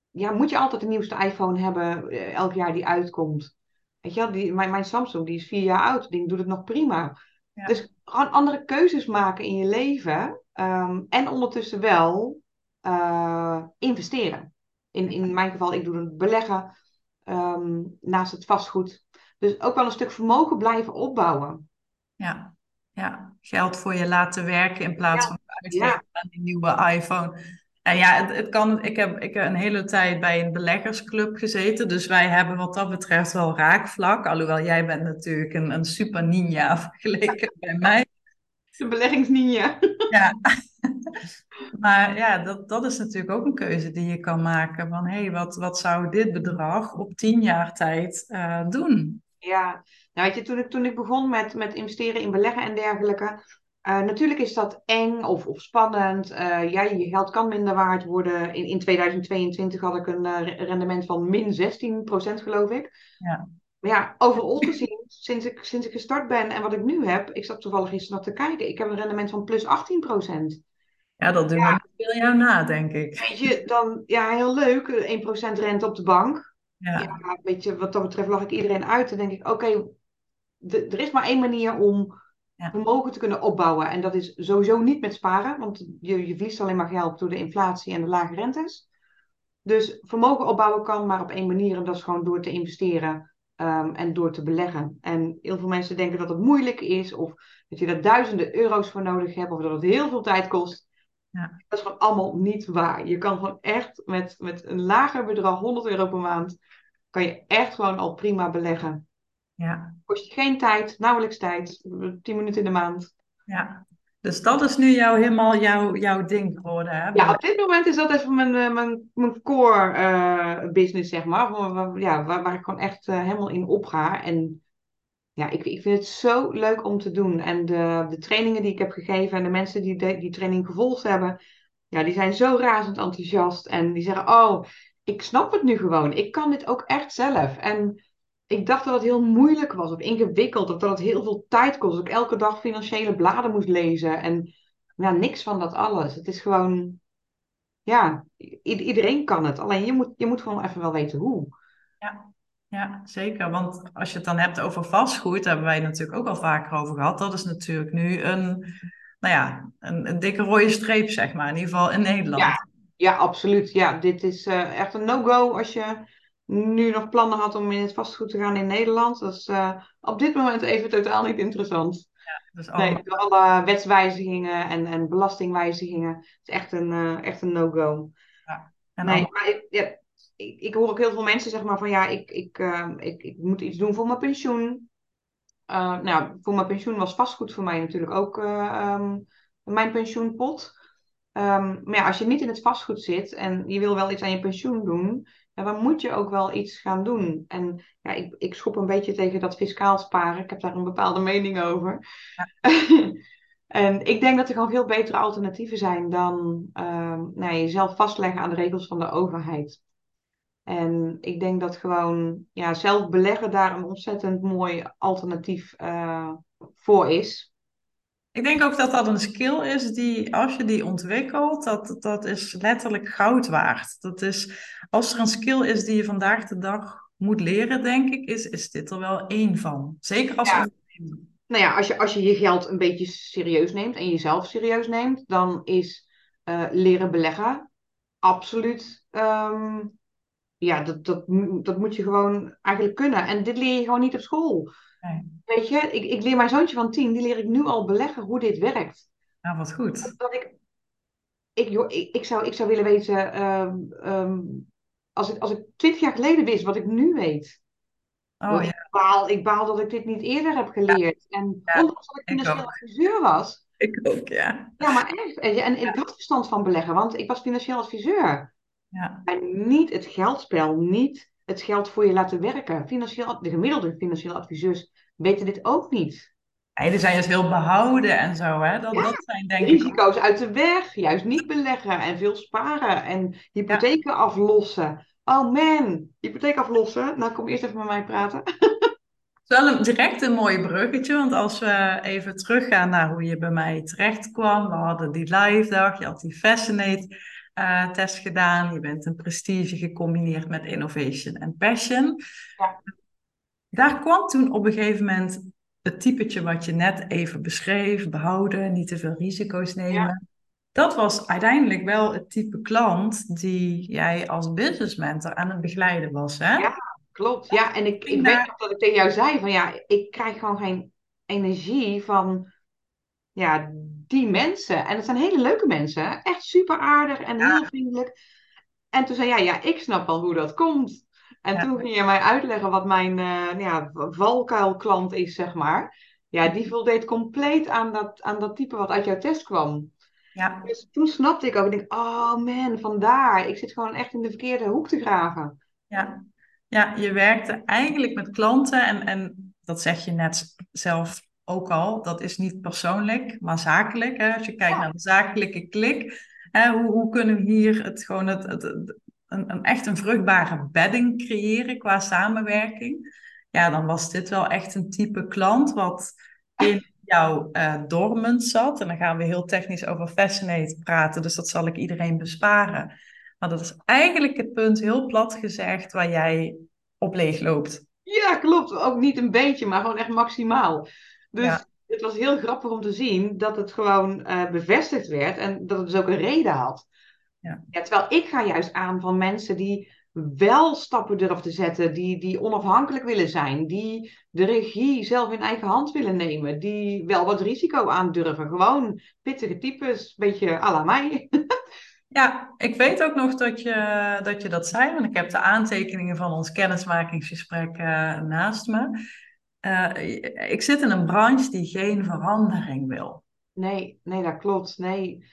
ja, moet je altijd de nieuwste iPhone hebben eh, elk jaar die uitkomt. Weet je wel, die, mijn, mijn Samsung die is vier jaar oud, die doet het nog prima. Dus gewoon andere keuzes maken in je leven. Um, en ondertussen wel uh, investeren. In, in mijn geval, ik doe een beleggen um, naast het vastgoed. Dus ook wel een stuk vermogen blijven opbouwen. Ja, ja. geld voor je laten werken in plaats van uitgeven aan die nieuwe iPhone. Nou ja, het, het, kan. Ik heb, ik heb een hele tijd bij een beleggersclub gezeten. Dus wij hebben wat dat betreft wel raakvlak. Alhoewel jij bent natuurlijk een, een super ninja vergeleken bij mij. De beleggingsninja. Ja. maar ja, dat, dat is natuurlijk ook een keuze die je kan maken. Van hé, hey, wat, wat zou dit bedrag op tien jaar tijd uh, doen? Ja, nou weet je, toen ik, toen ik begon met, met investeren in beleggen en dergelijke, uh, natuurlijk is dat eng of, of spannend. Uh, ja, je geld kan minder waard worden. In, in 2022 had ik een rendement van min 16% geloof ik. Ja. Maar ja, overal gezien, sinds ik, sinds ik gestart ben en wat ik nu heb, ik zat toevallig eens naar te kijken, ik heb een rendement van plus 18%. Ja, dat doen ja. veel jou na, denk ik. Weet je, dan, ja, heel leuk, 1% rente op de bank. Ja. ja. weet je, wat dat betreft lag ik iedereen uit. Dan denk ik, oké, er is maar één manier om ja. vermogen te kunnen opbouwen. En dat is sowieso niet met sparen, want je, je verliest alleen maar geld door de inflatie en de lage rentes. Dus vermogen opbouwen kan maar op één manier en dat is gewoon door te investeren um, en door te beleggen. En heel veel mensen denken dat het moeilijk is of dat je daar duizenden euro's voor nodig hebt of dat het heel veel tijd kost. Ja. Dat is gewoon allemaal niet waar. Je kan gewoon echt met, met een lager bedrag, 100 euro per maand, kan je echt gewoon al prima beleggen. Ja. Kost je geen tijd, nauwelijks tijd, 10 minuten in de maand. Ja, dus dat is nu jou, helemaal jouw, jouw ding geworden, hè? Ja, op dit moment is dat even mijn, eh, mijn, mijn core uh, business, zeg maar. Waar, ja, waar, waar ik gewoon echt uh, helemaal in opga. En ja, ik, ik vind het zo leuk om te doen. En de, de trainingen die ik heb gegeven en de mensen die die training gevolgd hebben, ja, die zijn zo razend enthousiast. En die zeggen, oh, ik snap het nu gewoon. Ik kan dit ook echt zelf. En ik dacht dat het heel moeilijk was of ingewikkeld. Of dat het heel veel tijd kost. Dat ik elke dag financiële bladen moest lezen. En ja, niks van dat alles. Het is gewoon, ja, iedereen kan het. Alleen je moet, je moet gewoon even wel weten hoe. Ja. Ja, zeker. Want als je het dan hebt over vastgoed, daar hebben wij natuurlijk ook al vaker over gehad. Dat is natuurlijk nu een, nou ja, een, een dikke rode streep, zeg maar. In ieder geval in Nederland. Ja, ja absoluut. Ja, dit is uh, echt een no-go als je nu nog plannen had om in het vastgoed te gaan in Nederland. Dat is uh, op dit moment even totaal niet interessant. Ja, dus alle... Nee, alle wetswijzigingen en, en belastingwijzigingen. Het is echt een, uh, echt een no-go. Ja. En nee, maar ik, ja, ik, ik, hoor ook heel veel mensen zeg maar van ja, ik, ik, uh, ik, ik moet iets doen voor mijn pensioen. nou, voor mijn pensioen was vastgoed voor mij natuurlijk ook um, mijn pensioenpot. Um, maar ja, als je niet in het vastgoed zit en je wil wel iets aan je pensioen doen, ja, dan moet je ook wel iets gaan doen. En ja, ik, ik schop een beetje tegen dat fiscaal sparen. Ik heb daar een bepaalde mening over. Ja. en ik denk dat er gewoon veel betere alternatieven zijn dan uh, nou, jezelf vastleggen aan de regels van de overheid. En ik denk dat gewoon ja, zelf beleggen daar een ontzettend mooi alternatief uh, voor is. Ik denk ook dat dat een skill is die, als je die ontwikkelt, dat, dat is letterlijk goud waard. Dat is, als er een skill is die je vandaag de dag moet leren, denk ik, is, is dit er wel één van. Zeker als ja. Nou ja, als je, als je je geld een beetje serieus neemt en jezelf serieus neemt, dan is uh, leren beleggen absoluut. Um, ja, dat, dat, dat moet je gewoon eigenlijk kunnen. En dit leer je gewoon niet op school. Nee. Weet je, ik, ik leer mijn zoontje van tien, die leer ik nu al beleggen hoe dit werkt. Nou, wat goed. Dat ik, ik, joh, ik, ik, zou, ik zou willen weten, um, um, als, ik, als ik twintig jaar geleden wist wat ik nu weet. Oh, ja. ik, baal, ik baal dat ik dit niet eerder heb geleerd. Ja. En ja, ondanks dat ik financieel adviseur was. Ik ook, ja. Ja, maar echt. En, en ik had verstand van beleggen, want ik was financieel adviseur. Ja. En niet het geldspel, niet het geld voor je laten werken. Financieel, de gemiddelde financieel adviseurs weten dit ook niet. Nee, die zijn dus heel behouden en zo. Hè? Dat, ja, dat zijn denk risico's uit de weg, juist niet beleggen en veel sparen en hypotheken ja. aflossen. Oh man, hypotheek aflossen. Nou, kom eerst even met mij praten. wel een, direct een mooi bruggetje, want als we even teruggaan naar hoe je bij mij terecht kwam. We hadden die live dag, je had die Fascinate uh, test gedaan. Je bent een prestige gecombineerd met innovation en passion. Ja. Daar kwam toen op een gegeven moment het typetje wat je net even beschreef, behouden, niet te veel risico's nemen. Ja. Dat was uiteindelijk wel het type klant die jij als business mentor aan het begeleiden was, hè? Ja, klopt. Ja, en ik, ik weet nog dat ik tegen jou zei van ja, ik krijg gewoon geen energie van ja, die mensen. En het zijn hele leuke mensen. Echt super aardig en heel vriendelijk. En toen zei jij, ja, ik snap wel hoe dat komt. En toen ging je mij uitleggen wat mijn uh, ja, valkuilklant is, zeg maar. Ja, die voldeed compleet aan dat, aan dat type wat uit jouw test kwam. Ja. Dus toen snapte ik ook, ik denk, oh man, vandaar. Ik zit gewoon echt in de verkeerde hoek te graven. Ja, ja je werkte eigenlijk met klanten en, en dat zeg je net zelf ook al. Dat is niet persoonlijk, maar zakelijk. Hè? Als je kijkt naar de zakelijke klik. Hè, hoe, hoe kunnen we hier het, gewoon het, het, een, een, echt een vruchtbare bedding creëren qua samenwerking? Ja, dan was dit wel echt een type klant wat in jouw uh, dormant zat. En dan gaan we heel technisch over Fascinate praten, dus dat zal ik iedereen besparen. Maar dat is eigenlijk het punt, heel plat gezegd, waar jij op leeg loopt. Ja, klopt. Ook niet een beetje, maar gewoon echt maximaal. Dus het was heel grappig om te zien dat het gewoon uh, bevestigd werd en dat het dus ook een reden had. Ja. ja. terwijl ik ga juist aan van mensen die wel stappen durven te zetten, die, die onafhankelijk willen zijn, die de regie zelf in eigen hand willen nemen, die wel wat risico aandurven. Gewoon pittige types, een beetje à la mij. Ja, ik weet ook nog dat je, dat je dat zei, want ik heb de aantekeningen van ons kennismakingsgesprek uh, naast me. Uh, ik zit in een branche die geen verandering wil. Nee, nee, dat klopt. Nee.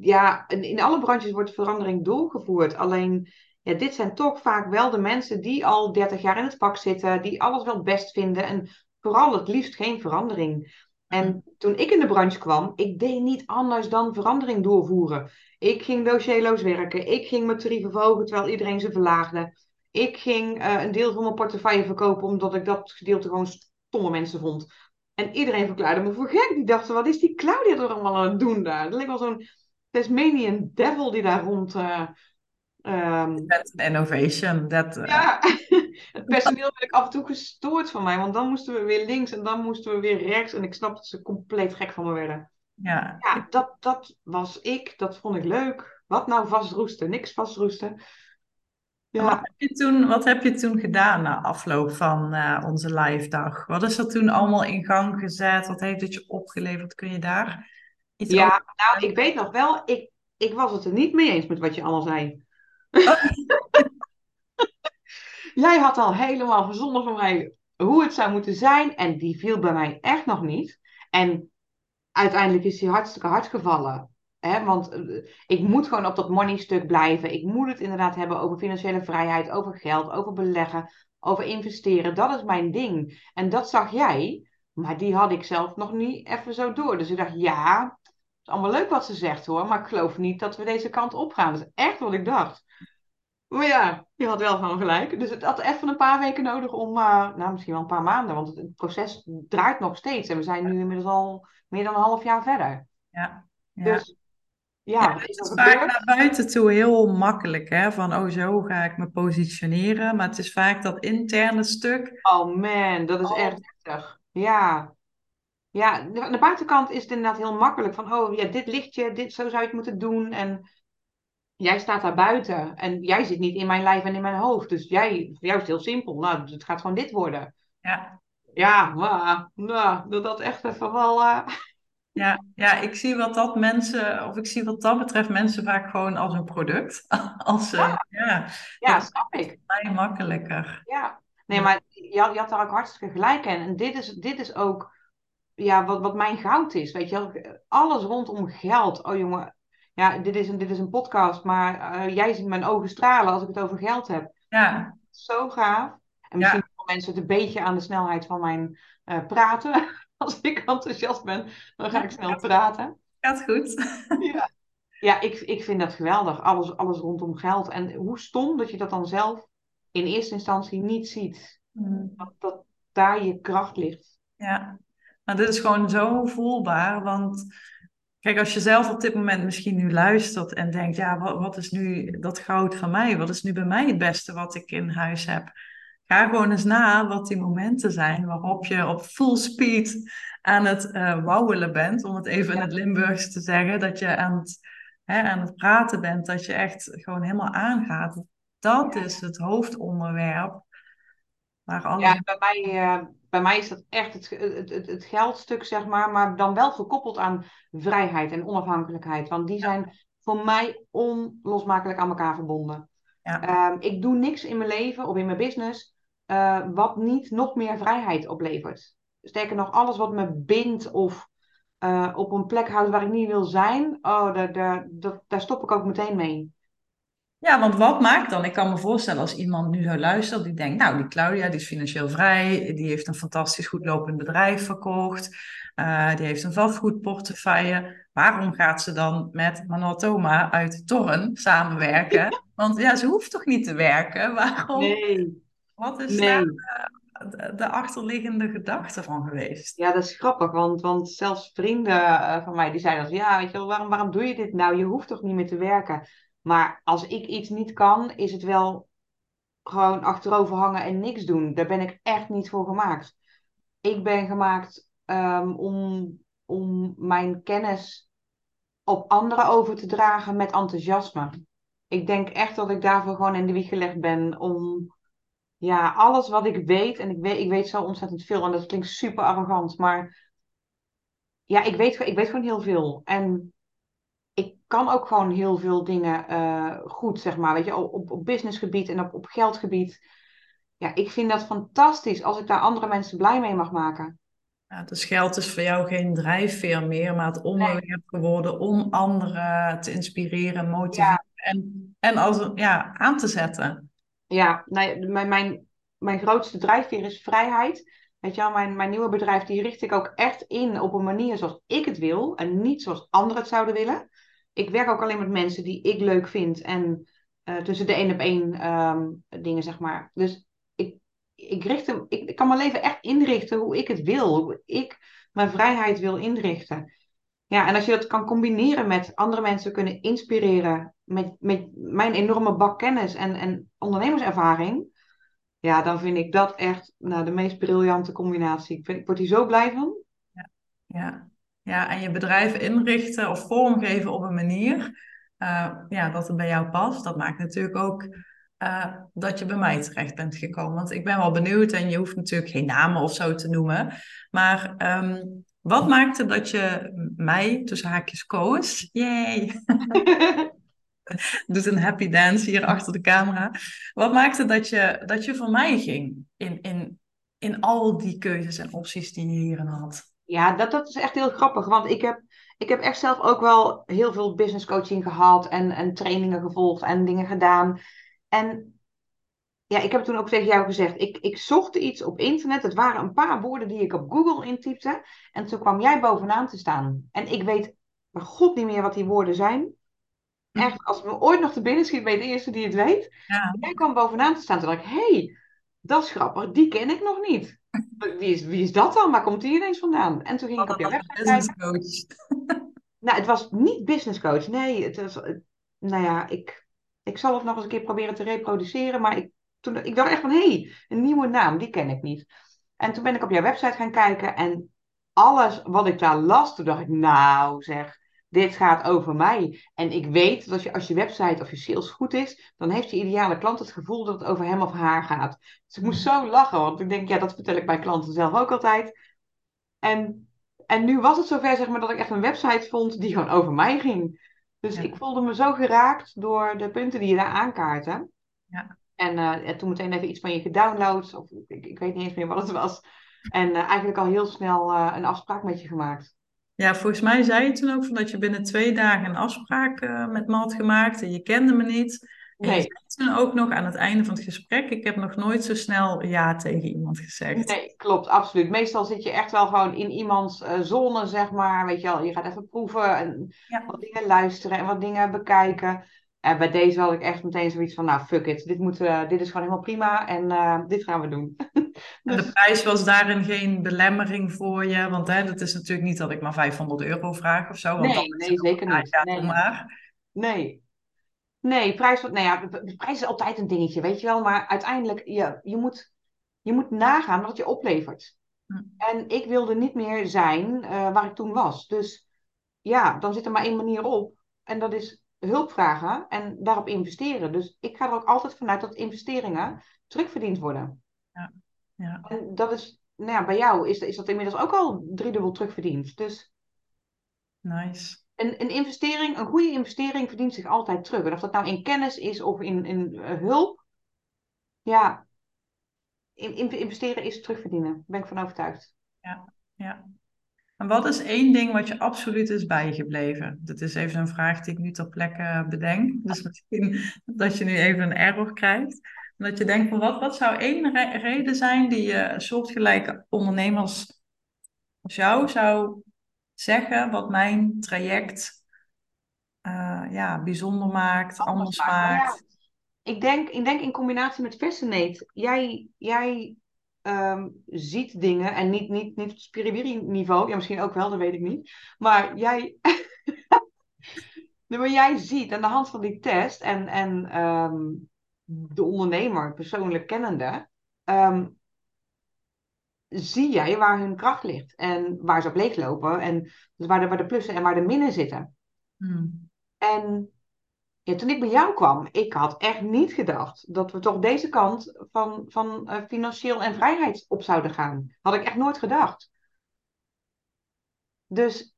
Ja, in alle branches wordt verandering doorgevoerd. Alleen, ja, dit zijn toch vaak wel de mensen die al 30 jaar in het vak zitten, die alles wel best vinden en vooral het liefst geen verandering. En hm. toen ik in de branche kwam, ik deed niet anders dan verandering doorvoeren. Ik ging dossierloos werken. Ik ging mijn tarieven verhogen terwijl iedereen ze verlaagde. Ik ging uh, een deel van mijn portefeuille verkopen omdat ik dat gedeelte gewoon stomme mensen vond. En iedereen verklaarde me voor gek. Die dachten, wat is die Claudia er allemaal aan het doen daar? Dat leek wel zo'n Tasmanian devil die daar rond... Uh, um... innovation. That, uh... Ja, het personeel werd ik af en toe gestoord van mij. Want dan moesten we weer links en dan moesten we weer rechts. En ik snap dat ze compleet gek van me werden. Ja, ja dat, dat was ik. Dat vond ik leuk. Wat nou vastroesten? Niks vastroesten. Ja. Wat, heb je toen, wat heb je toen gedaan na afloop van uh, onze live dag? Wat is er toen allemaal in gang gezet? Wat heeft het je opgeleverd? Kun je daar iets ja, over nou, ik weet nog wel, ik, ik was het er niet mee eens met wat je allemaal zei. Oh. Jij had al helemaal verzonnen van mij hoe het zou moeten zijn en die viel bij mij echt nog niet. En uiteindelijk is hij hartstikke hard gevallen. Hè? Want eh, ik moet gewoon op dat money stuk blijven. Ik moet het inderdaad hebben over financiële vrijheid, over geld, over beleggen, over investeren. Dat is mijn ding. En dat zag jij, maar die had ik zelf nog niet even zo door. Dus ik dacht, ja, het is allemaal leuk wat ze zegt hoor, maar ik geloof niet dat we deze kant op gaan. Dat is echt wat ik dacht. Maar ja, je had wel gewoon gelijk. Dus het had even een paar weken nodig om, uh, nou misschien wel een paar maanden, want het proces draait nog steeds. En we zijn nu inmiddels al meer dan een half jaar verder. Ja. ja. Dus ja, het is vaak naar buiten toe heel makkelijk, hè? Van, oh, zo ga ik me positioneren. Maar het is vaak dat interne stuk. Oh man, dat is oh. echt heftig. Ja. Ja, aan de buitenkant is het inderdaad heel makkelijk. Van, oh ja, dit lichtje, dit, zo zou je het moeten doen. En jij staat daar buiten. En jij zit niet in mijn lijf en in mijn hoofd. Dus jij, voor jou is het heel simpel. Nou, het gaat gewoon dit worden. Ja. Ja, maar, nou, dat dat echt even wel... Uh... Ja, ja, ik zie wat dat mensen, of ik zie wat dat betreft mensen vaak gewoon als een product. Als, ja, ja, ja snap ik. Mij makkelijker. Ja, nee, maar je had, je had daar ook hartstikke gelijk in. En dit is, dit is ook ja, wat, wat mijn goud is. Weet je, alles rondom geld. Oh jongen, ja, dit is een, dit is een podcast, maar uh, jij ziet mijn ogen stralen als ik het over geld heb. Ja. Zo gaaf. En misschien ja. mensen het een beetje aan de snelheid van mijn uh, praten. als ik enthousiast ben, dan ga ik snel praten. Gaat goed. ja, ja ik, ik vind dat geweldig. Alles, alles rondom geld. En hoe stom dat je dat dan zelf in eerste instantie niet ziet. Hmm. Dat, dat daar je kracht ligt. Ja, maar dit is gewoon zo voelbaar. Want kijk, als je zelf op dit moment misschien nu luistert en denkt, ja, wat, wat is nu dat goud van mij? Wat is nu bij mij het beste wat ik in huis heb? Ga gewoon eens na wat die momenten zijn waarop je op full speed aan het uh, wauwelen bent, om het even in het Limburgs te zeggen, dat je aan het, hè, aan het praten bent, dat je echt gewoon helemaal aangaat. Dat is het hoofdonderwerp waar. Ja, bij mij, uh, bij mij is dat echt het, het, het, het geldstuk, zeg maar, maar dan wel gekoppeld aan vrijheid en onafhankelijkheid. Want die zijn voor mij onlosmakelijk aan elkaar verbonden. Ja. Ehm, ik doe niks in mijn leven of in mijn business uh, wat niet nog meer vrijheid oplevert. Sterker nog, alles wat me bindt of uh, op een plek houdt waar ik niet wil zijn, oh, daar, daar, daar, daar stop ik ook meteen mee. Ja, want wat maakt dan? Ik kan me voorstellen als iemand nu zou luisteren, die denkt, nou, die Claudia, die is financieel vrij, die heeft een fantastisch goed lopend bedrijf verkocht, uh, die heeft een vastgoedportefeuille. Waarom gaat ze dan met Manotoma uit Torren samenwerken? Want ja, ze hoeft toch niet te werken? Waarom? Nee. Wat is nee. daar de, de, achterliggende gedachte van geweest? Ja, dat is grappig, want, want zelfs vrienden uh, van mij die zeiden, ja, weet je wel, waarom, waarom doe je dit nou? Je hoeft toch niet meer te werken? Maar als ik iets niet kan, is het wel gewoon achterover hangen en niks doen. Daar ben ik echt niet voor gemaakt. Ik ben gemaakt um, om, om mijn kennis op anderen over te dragen met enthousiasme. Ik denk echt dat ik daarvoor gewoon in de wieg gelegd ben om ja, alles wat ik weet, en ik weet, ik weet zo ontzettend veel, en dat klinkt super arrogant, maar ja, ik weet, ik weet gewoon heel veel. En ik kan ook gewoon heel veel dingen uh, goed, zeg maar. Weet je, op, op businessgebied en op, op geldgebied. Ja, ik vind dat fantastisch als ik daar andere mensen blij mee mag maken. Ja, dus geld is voor jou geen drijfveer meer, maar het onderwerp geworden om anderen te inspireren, motiveren en, en als, ja, aan te zetten. Ja, nee, mijn, mijn, mijn grootste drijfveer is vrijheid. Weet je mijn, mijn nieuwe bedrijf, die richt ik ook echt in op een manier zoals ik het wil en niet zoals anderen het zouden willen ik werk ook alleen met mensen die ik leuk vind. En uh, tussen de één op één um, dingen, zeg maar. Dus ik, ik, richt hem, ik, ik, kan mijn leven echt inrichten hoe ik het wil. Hoe ik mijn vrijheid wil inrichten. Ja, en als je dat kan combineren met andere mensen kunnen inspireren. Met, met mijn enorme bak kennis en, en ondernemerservaring. Ja, dan vind ik dat echt nou, de meest briljante combinatie. Ik, vind, ik word hier zo blij van. Ja, ja. Ja, en je bedrijf inrichten of vormgeven op een manier uh, ja, dat het bij jou past. Dat maakt natuurlijk ook uh, dat je bij mij terecht bent gekomen. Want ik ben wel benieuwd en je hoeft natuurlijk geen namen of zo te noemen. Maar um, wat maakte dat je mij tussen haakjes koos? Yay! Doet een happy dance hier achter de camera. Wat maakte dat je, dat je voor mij ging in, in, in al die keuzes en opties die je hierin had? Ja, dat, dat is echt heel grappig. Want ik heb, ik heb echt zelf ook wel heel veel business coaching gehad. En, en trainingen gevolgd en dingen gedaan. En ja, ik heb toen ook tegen jou gezegd. Ik, ik zocht iets op internet. Het waren een paar woorden die ik op Google intypte. En toen kwam jij bovenaan te staan. En ik weet bij god niet meer wat die woorden zijn. Echt, als me ooit nog te binnen schiet, ben je de eerste die het weet. Ja. Jij kwam bovenaan te staan. Toen dacht ik, hé, hey, dat is grappig. Die ken ik nog niet. Wie is, wie is dat dan? Waar komt die ineens vandaan? En toen ging ik op jouw website business coach. Nou, het was niet business coach. Nee, het was... Nou ja, ik, ik zal het nog eens een keer proberen te reproduceren. Maar ik, toen, ik dacht echt van, hé, hey, een nieuwe naam, die ken ik niet. En toen ben ik op jouw website gaan kijken. En alles wat ik daar las, toen dacht ik, nou zeg dit gaat over mij. En ik weet dat als je, als je website of je sales goed is, dan heeft je ideale klant het gevoel dat het over hem of haar gaat. Dus ik moest zo lachen, want ik denk, ja, dat vertel ik mijn klanten zelf ook altijd. En, en nu was het zover, zeg maar, dat ik echt een website vond die gewoon over mij ging. Dus ik voelde me zo geraakt door de punten die je daar aankaarten. Ja. En uh, toen meteen even iets van je gedownload, of ik, ik weet niet eens meer wat het was. En uh, eigenlijk al heel snel uh, een afspraak met je gemaakt. Ja, volgens mij zei je toen ook van dat je binnen twee dagen een afspraak uh, met me had gemaakt en je kende me niet. En je zei toen ook nog aan het einde van het gesprek, ik heb nog nooit zo snel ja tegen iemand gezegd. Nee, klopt, absoluut. Meestal zit je echt wel gewoon in iemands uh, zone, zeg maar. Weet je wel, je gaat even proeven en wat dingen luisteren en wat dingen bekijken. En bij deze had ik echt meteen zoiets van, nou fuck it, dit, moet, uh, dit is gewoon helemaal prima en uh, dit gaan we doen. En de prijs was daarin geen belemmering voor je? Want hè, dat is natuurlijk niet dat ik maar 500 euro vraag of zo. Want nee, nee zeker niet. Nee. Maar. nee. Nee, prijs, nou ja, de prijs is altijd een dingetje, weet je wel. Maar uiteindelijk, je, je, moet, je moet nagaan wat je oplevert. Hm. En ik wilde niet meer zijn uh, waar ik toen was. Dus ja, dan zit er maar één manier op. En dat is hulp vragen en daarop investeren. Dus ik ga er ook altijd vanuit dat investeringen terugverdiend worden. Ja. Ja. En dat is nou ja, bij jou is, is dat inmiddels ook al driedubbel terugverdiend. Dus Nice. een, een investering, een goede investering verdient zich altijd terug. En of dat nou in kennis is of in, in eh, hulp. Ja, in, in- investeren is terugverdienen. Daar ben ik van overtuigd. Ja, ja. En wat is één ding wat je absoluut is bijgebleven? Dat is even een vraag die ik nu ter plekke bedenk. Dus misschien dat je nu even een error krijgt. En dat je denkt van wat, wat zou één re- reden zijn die je soortgelijke ondernemers als jou zou zeggen, wat mijn traject eh, ja, bijzonder maakt, anders maakt. Ja, maakt. Ik denk, ik denk in combinatie met Fascinate. Jij, jij ehm, ziet dingen en niet, niet, niet op spiribiri niveau. Ja, misschien ook wel, dat weet ik niet. Maar jij, Nee, maar jij ziet aan de hand van die test en, en ehm, de ondernemer persoonlijk kennende, ehm, zie jij waar hun kracht ligt en waar ze op leeglopen en dus waar, de, waar de plussen en waar de minnen zitten. Hmm. En ja, toen ik bij jou kwam, ik had echt niet gedacht dat we toch deze kant van, van eh, financieel en vrijheid op zouden gaan. Had ik echt nooit gedacht. Dus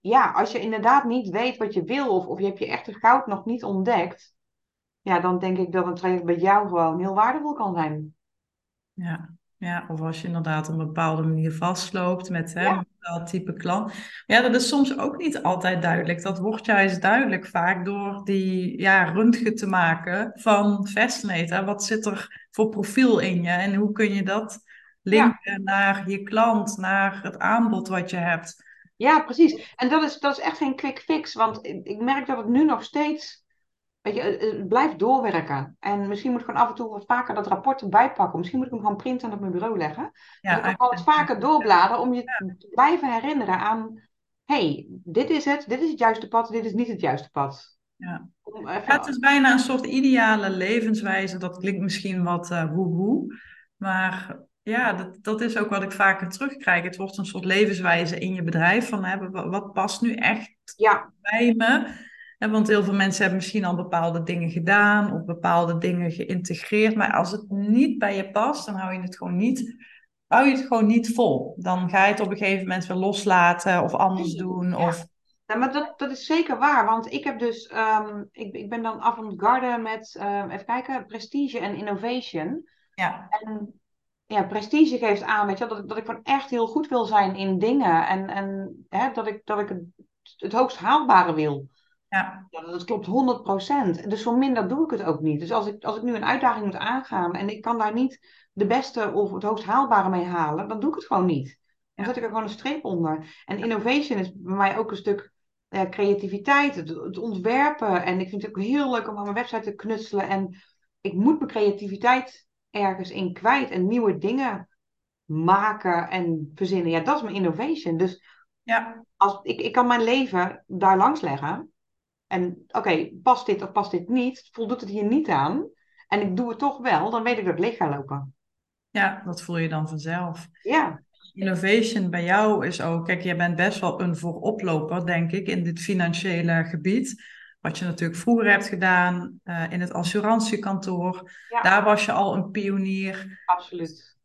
ja, als je inderdaad niet weet wat je wil of, of je hebt je echte goud nog niet ontdekt, ja, dan denk ik dat een traject bij jou gewoon heel waardevol kan zijn. Ja, ja, of als je inderdaad op een bepaalde manier vastloopt met hè, Ja. Bepaald type klant. Ja, dat is soms ook niet altijd duidelijk. Dat wordt juist duidelijk vaak door die ja, röntgen te maken van Fascinator. Wat zit er voor profiel in je en hoe kun je dat linken naar je klant, naar het aanbod wat je hebt. Ja, precies. En dat is, dat is echt geen quick fix, want ik merk dat het nu nog steeds, weet je, blijft doorwerken. En misschien moet ik gewoon af en toe wat vaker dat rapport erbij pakken. Misschien moet ik hem gewoon printen en op mijn bureau leggen. Ja, dus ik kan wat vaker doorbladeren om je te blijven herinneren aan, hey, dit is het, dit is het juiste pad, dit is niet het juiste pad. Ja. Om even- Ja, het is bijna een soort ideale levenswijze. Dat klinkt misschien wat eh woehoe. Maar ja, dat, dat is ook wat ik vaker terugkrijg. Het wordt een soort levenswijze in je bedrijf. Van hè, wat, wat past nu echt ja, bij me? En want heel veel mensen hebben misschien al bepaalde dingen gedaan. Of bepaalde dingen geïntegreerd. Maar als het niet bij je past, dan hou je het gewoon niet, hou je het gewoon niet vol. Dan ga je het op een gegeven moment weer loslaten. Of anders doen. Ja. Of, Ja, maar dat, dat is zeker waar, want ik heb dus, ehm, ik, ik ben dan avant-garde met, ehm, even kijken, prestige en innovation. ja, En ja, prestige geeft aan, weet je, dat, ik- dat ik gewoon echt heel goed wil zijn in dingen en, en hè, dat ik, dat ik het, het hoogst haalbare wil. Ja, Ja, dat klopt 100%. Dus voor minder doe ik het ook niet. Dus als ik, als ik nu een uitdaging moet aangaan en ik kan daar niet de beste of het hoogst haalbare mee halen, dan doe ik het gewoon niet. Dan zet ik er gewoon een streep onder. En innovation is bij mij ook een stuk eh, creativiteit, het, het ontwerpen. En ik vind het ook heel leuk om aan mijn website te knutselen. En ik moet mijn creativiteit ergens in kwijt en nieuwe dingen maken en verzinnen. Ja, dat is mijn innovation. Dus ja. als, ik, ik kan mijn leven daar langs leggen. En oké, past dit of past dit niet? Voldoet het hier niet aan? En ik doe het toch wel, dan weet ik dat ik leeg ga lopen. Ja, dat voel je dan vanzelf. Ja, Innovation bij jou is ook, kijk, jij bent best wel een vooroploper, denk ik, in dit financiële gebied. Wat je natuurlijk vroeger hebt gedaan eh, in het assurantiekantoor. Ja. Daar was je al een pionier. absoluut.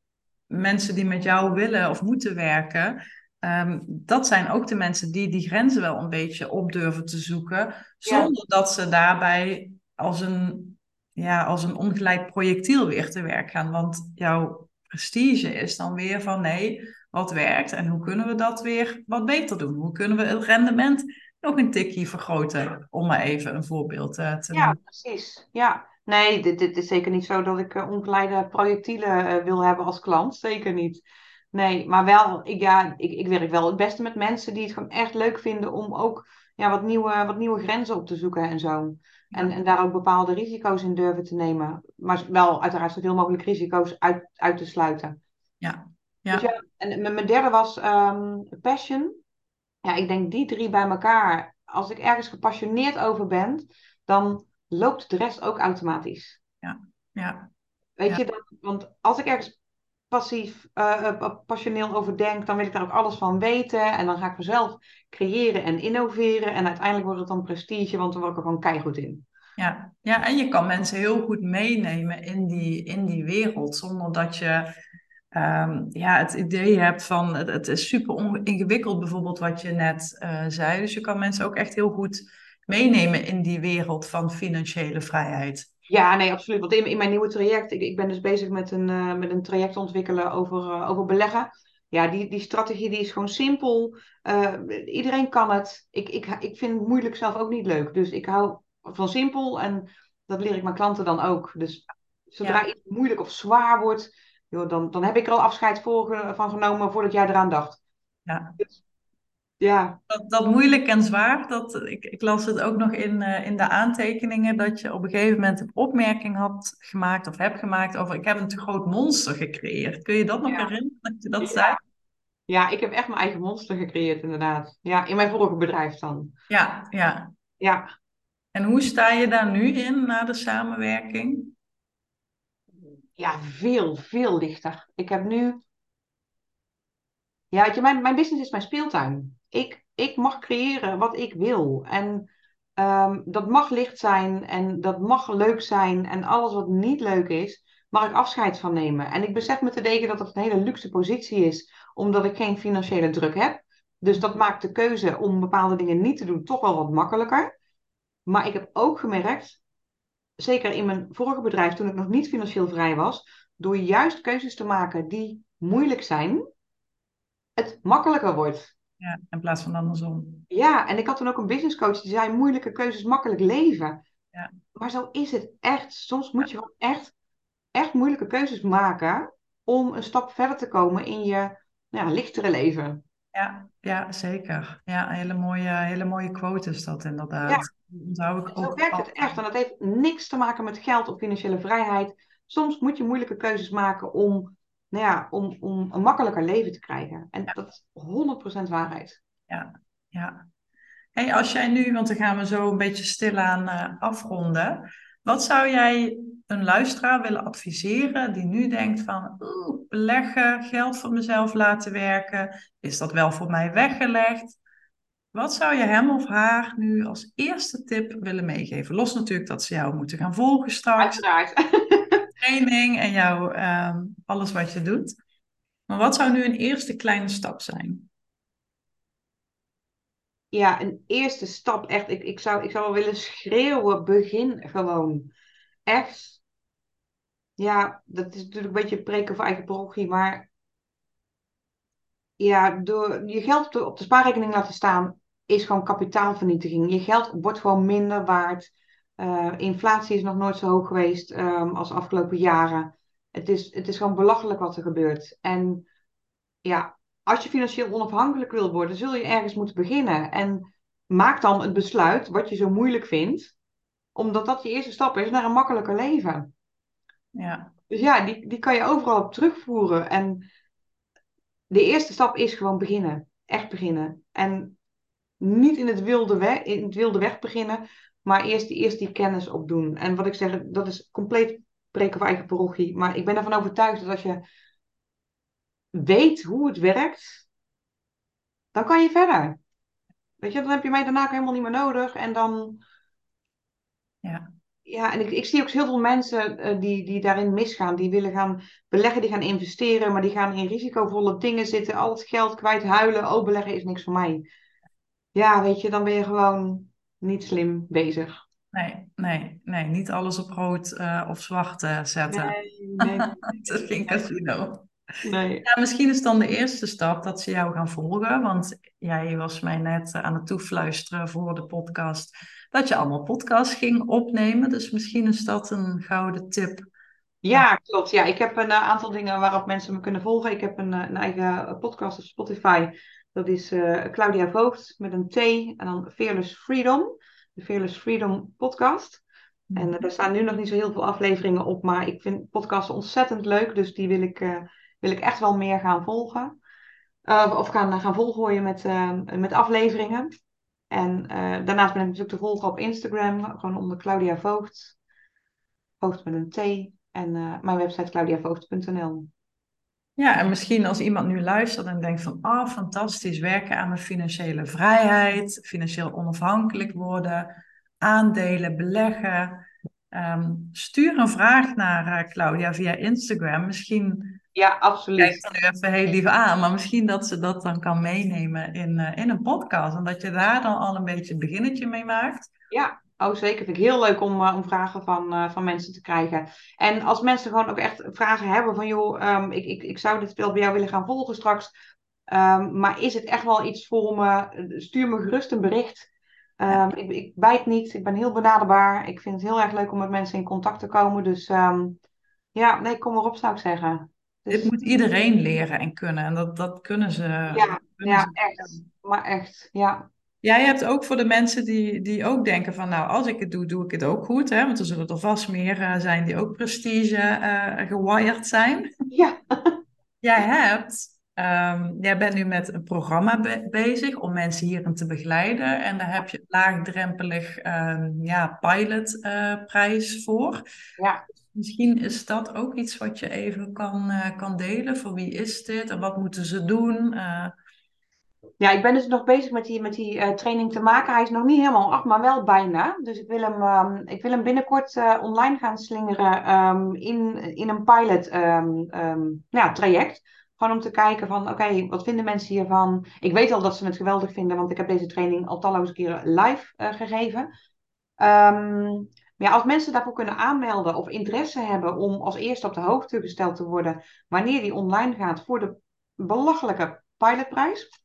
Mensen die met jou willen of moeten werken, ehm, dat zijn ook de mensen die die grenzen wel een beetje op durven te zoeken. Zonder dat ze daarbij als een, ja, als een ongelijk projectiel weer te werk gaan. Want jouw prestige is dan weer van nee, wat werkt en hoe kunnen we dat weer wat beter doen? Hoe kunnen we het rendement nog een tikje vergroten? Om maar even een voorbeeld eh, te Ja, noemen. precies. Ja. Nee, dit, dit is zeker niet zo dat ik eh, ongeleide projectielen eh, wil hebben als klant. Zeker niet. Nee, maar wel, ik, ja, ik, ik werk wel het beste met mensen die het gewoon echt leuk vinden om ook ja, wat, nieuwe, wat nieuwe grenzen op te zoeken en zo. En, en daar ook bepaalde risico's in durven te nemen. Maar wel uiteraard zoveel mogelijk risico's uit, uit te sluiten. Ja, ja, Dus ja, en mijn derde was ehm, passion. Ja, ik denk die drie bij elkaar. Als ik ergens gepassioneerd over ben, dan loopt de rest ook automatisch. ja, Weet Ja. je, dat, want als ik ergens passief, eh, eh, passioneel over denk, dan wil ik daar ook alles van weten. En dan ga ik vanzelf creëren en innoveren. En uiteindelijk wordt het dan prestige, want dan word ik er gewoon keihard in. ja. Ja, en je kan mensen heel goed meenemen in die, in die wereld, zonder dat je ehm, ja, het idee hebt van het, is super ingewikkeld, bijvoorbeeld wat je net zei. Dus je kan mensen ook echt heel goed meenemen in die wereld van financiële vrijheid. Ja, nee, absoluut. Want in, in mijn nieuwe traject, ik, ik ben dus bezig met een, uh, met een traject ontwikkelen over, uh, over beleggen. Ja, die, die strategie die is gewoon simpel. Uh, iedereen kan het. Ik, ik, ik vind het moeilijk zelf ook niet leuk. Dus ik hou van simpel en dat leer ik mijn klanten dan ook. Dus zodra ja. iets moeilijk of zwaar wordt, joh, dan, dan heb ik er al afscheid voor, van genomen voordat jij eraan dacht. Ja. Dus, ja. Dat, dat, moeilijk en zwaar, dat, ik, ik las het ook nog in, uh, in de aantekeningen, dat je op een gegeven moment een opmerking had gemaakt of hebt gemaakt over ik heb een te groot monster gecreëerd. Kun je dat nog ja. herinneren, dat je dat ja. zei? Ja, ik heb echt mijn eigen monster gecreëerd inderdaad. Ja, in mijn vorige bedrijf dan. Ja, ja. Ja. En hoe sta je daar nu in na de samenwerking? Ja, veel, veel lichter. Ik heb nu... Ja, weet je, mijn, mijn business is mijn speeltuin. Ik, ik mag creëren wat ik wil. En um, dat mag licht zijn en dat mag leuk zijn. En alles wat niet leuk is, mag ik afscheid van nemen. En ik besef me te denken dat het een hele luxe positie is, omdat ik geen financiële druk heb. Dus dat maakt de keuze om bepaalde dingen niet te doen toch wel wat makkelijker. Maar ik heb ook gemerkt, zeker in mijn vorige bedrijf, toen ik nog niet financieel vrij was, door juist keuzes te maken die moeilijk zijn, het makkelijker wordt. Ja, in plaats van andersom. Ja, en ik had toen ook een business coach die zei: moeilijke keuzes makkelijk leven. Ja. Maar zo is het echt. Soms moet je gewoon echt, echt moeilijke keuzes maken om een stap verder te komen in je nou ja, lichtere leven. Ja, ja, zeker. Ja, een hele mooie, hele mooie quote is dat inderdaad. Ja. Onthoud ik Zo ook werkt het echt. En dat heeft niks te maken met geld of financiële vrijheid. Soms moet je moeilijke keuzes maken om, nou ja, om, om een makkelijker leven te krijgen. En dat is 100% waarheid. Ja, ja. Hey, als jij nu, want dan gaan we zo een beetje stilaan uh, afronden. Wat zou jij een luisteraar willen adviseren die nu denkt van oeh, beleggen, geld voor mezelf laten werken, is dat wel voor mij weggelegd? Wat zou je hem of haar nu als eerste tip willen meegeven? Los natuurlijk dat ze jou moeten gaan volgen straks. Uiteraard. Training en jou, um, alles wat je doet. Maar wat zou nu een eerste kleine stap zijn? Ja, een eerste stap echt. Ik, ik, zou, ik zou wel willen schreeuwen, begin gewoon. Echt. Ja, dat is natuurlijk een beetje preken voor eigen parochie, maar ja, door je geld op de, op de spaarrekening laten staan is gewoon kapitaalvernietiging. Je geld wordt gewoon minder waard. Uh, inflatie is nog nooit zo hoog geweest um, als de afgelopen jaren. Het is, het is gewoon belachelijk wat er gebeurt. En ja, als je financieel onafhankelijk wil worden, zul je ergens moeten beginnen. En maak dan het besluit wat je zo moeilijk vindt, omdat dat je eerste stap is naar een makkelijker leven. Ja. Dus ja, die, die kan je overal op terugvoeren. En de eerste stap is gewoon beginnen. Echt beginnen. En niet in het wilde weg, in het wilde weg beginnen, maar eerst die, eerst die kennis opdoen. En wat ik zeg, dat is compleet preken voor eigen parochie. Maar ik ben ervan overtuigd dat als je weet hoe het werkt, dan kan je verder. Weet je, dan heb je mij daarna helemaal niet meer nodig. En dan. Ja. Ja, en ik, ik zie ook heel veel mensen uh, die, die daarin misgaan. Die willen gaan beleggen, die gaan investeren, maar die gaan in risicovolle dingen zitten. Al het geld kwijt, huilen. Oh, beleggen is niks voor mij. Ja, weet je, dan ben je gewoon niet slim bezig. Nee, nee, nee. Niet alles op rood uh, of zwart uh, zetten. Nee, nee. het is geen casino. Nee. Ja, misschien is dan de eerste stap dat ze jou gaan volgen. Want jij was mij net aan het toefluisteren voor de podcast. Dat je allemaal podcasts ging opnemen. Dus misschien is dat een gouden tip. Ja, klopt. Ja, ik heb een aantal dingen waarop mensen me kunnen volgen. Ik heb een, een eigen podcast op Spotify. Dat is uh, Claudia Voogd met een T en dan Fearless Freedom. De Fearless Freedom podcast. En uh, daar staan nu nog niet zo heel veel afleveringen op. Maar ik vind podcasts ontzettend leuk. Dus die wil ik wil ik echt wel meer gaan volgen. Of gaan, gaan volgooien met, met afleveringen. En daarnaast ben ik natuurlijk te volgen op Instagram. Gewoon onder Claudia Voogd. Voogd met een T. En mijn website claudiavoogd.nl. Ja, en misschien als iemand nu luistert en denkt van... Oh, fantastisch, werken aan mijn financiële vrijheid. Financieel onafhankelijk worden. Aandelen, beleggen. Um, stuur een vraag naar Claudia via Instagram. Misschien Ja, absoluut. Kijk nu even heel lief aan, maar misschien dat ze dat dan kan meenemen in, uh, in een podcast. En dat je daar dan al een beetje een beginnetje mee maakt. Ja, oh zeker. Vind ik heel leuk om, uh, om vragen van, uh, van mensen te krijgen. En als mensen gewoon ook echt vragen hebben van joh, um, ik, ik, ik zou dit wel bij jou willen gaan volgen straks. Um, maar is het echt wel iets voor me? Stuur me gerust een bericht. Um, ik, ik bijt niet, ik ben heel benaderbaar. Ik vind het heel erg leuk om met mensen in contact te komen. Dus ja, nee, kom erop zou ik zeggen. Dus... Dit moet iedereen leren en kunnen. En dat, dat kunnen ze. Ja, kunnen ja ze. echt. Maar echt, ja. Jij hebt ook voor de mensen die, die ook denken van, nou, als ik het doe, doe ik het ook goed. Hè? Want er zullen er vast meer uh, zijn die ook prestige uh, gewired zijn. Ja. jij hebt, um, jij bent nu met een programma be bezig om mensen hierin te begeleiden. En daar heb je een laagdrempelig um, ja, pilotprijs uh, voor. Ja. Misschien is dat ook iets wat je even kan, kan delen. Voor wie is dit en wat moeten ze doen? Ja, ik ben dus nog bezig met die, met die uh, training te maken. Hij is nog niet helemaal af, maar wel bijna. Dus ik wil hem, um, ik wil hem binnenkort online gaan slingeren um, in, in een pilot um, ja, traject. Gewoon om te kijken van, oké, wat vinden mensen hiervan? Ik weet al dat ze het geweldig vinden, want ik heb deze training al talloze keren live gegeven. Um, maar ja, als mensen daarvoor kunnen aanmelden of interesse hebben om als eerste op de hoogte gesteld te worden wanneer die online gaat voor de belachelijke pilotprijs,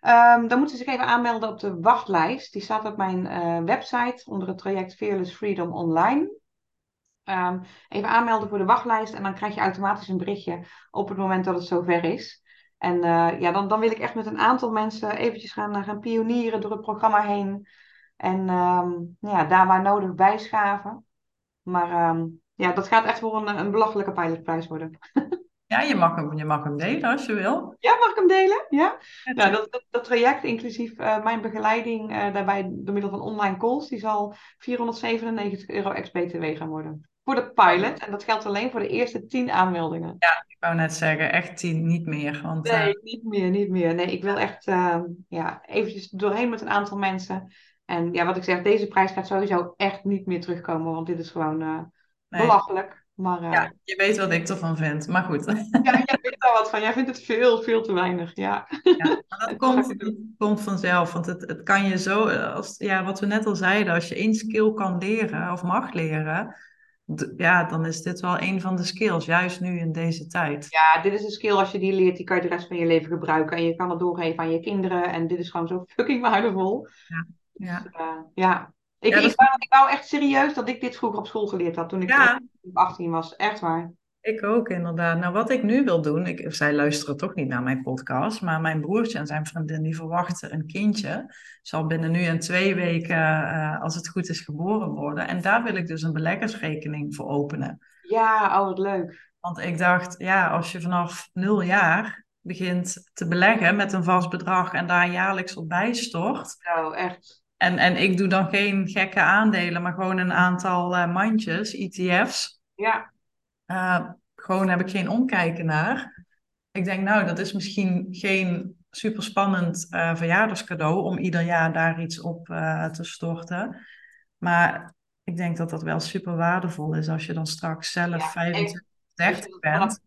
um, dan moeten ze zich even aanmelden op de wachtlijst. Die staat op mijn uh, website onder het traject Fearless Freedom Online. Um, even aanmelden voor de wachtlijst en dan krijg je automatisch een berichtje op het moment dat het zover is. En uh, ja, dan, dan wil ik echt met een aantal mensen eventjes gaan, gaan pionieren door het programma heen. En um, ja, daar waar nodig bijschaven. Maar ja, dat gaat echt voor een, een belachelijke pilotprijs worden. ja, je mag, hem, je mag hem delen als je wil. Ja, mag ik hem delen? Ja. Nou, dat, dat, dat, traject, inclusief uh, mijn begeleiding uh, daarbij door middel van online calls, die zal 497 euro ex-BTW gaan worden. Voor de pilot. En dat geldt alleen voor de eerste 10 aanmeldingen. Ja, ik wou net zeggen, echt 10, niet meer. Want, nee, uh... niet meer, niet meer. Nee, ik wil echt ja, eventjes doorheen met een aantal mensen. En ja, wat ik zeg, deze prijs gaat sowieso echt niet meer terugkomen, want dit is gewoon nee. belachelijk. Maar, uh, ja, je weet wat ik ervan vind, maar goed. Ja, jij weet daar wat van. Jij vindt het veel, veel te weinig. Ja, ja dat komt, dat komt vanzelf. Want het, het kan je zo, als, ja, wat we net al zeiden, als je één skill kan leren of mag leren, ja, dan is dit wel een van de skills, juist nu in deze tijd. Ja, dit is een skill, als je die leert, die kan je de rest van je leven gebruiken. En je kan het doorgeven aan je kinderen. En dit is gewoon zo fucking waardevol. Ja. Ja. Dus, uh, ja. Ik, ja, ik, wou, ik wou echt serieus dat ik dit vroeger op school geleerd had toen ik ja. 18 was. Echt waar. Ik ook, inderdaad. Nou, wat ik nu wil doen, ik, zij luisteren toch niet naar mijn podcast, maar mijn broertje en zijn vriendin die verwachten een kindje. Zal binnen nu en twee weken, uh, als het goed is, geboren worden. En daar wil ik dus een beleggersrekening voor openen. Ja, oh wat leuk. Want ik dacht, ja, als je vanaf nul jaar begint te beleggen met een vast bedrag en daar jaarlijks op bijstort. Oh, echt. En, en ik doe dan geen gekke aandelen, maar gewoon een aantal uh, mandjes, ETF's. Ja. Uh, gewoon heb ik geen omkijken naar. Ik denk, nou, dat is misschien geen super spannend uh, verjaardagscadeau om ieder jaar daar iets op te storten. Maar ik denk dat dat wel super waardevol is als je dan straks zelf ja, 25, 30 bent.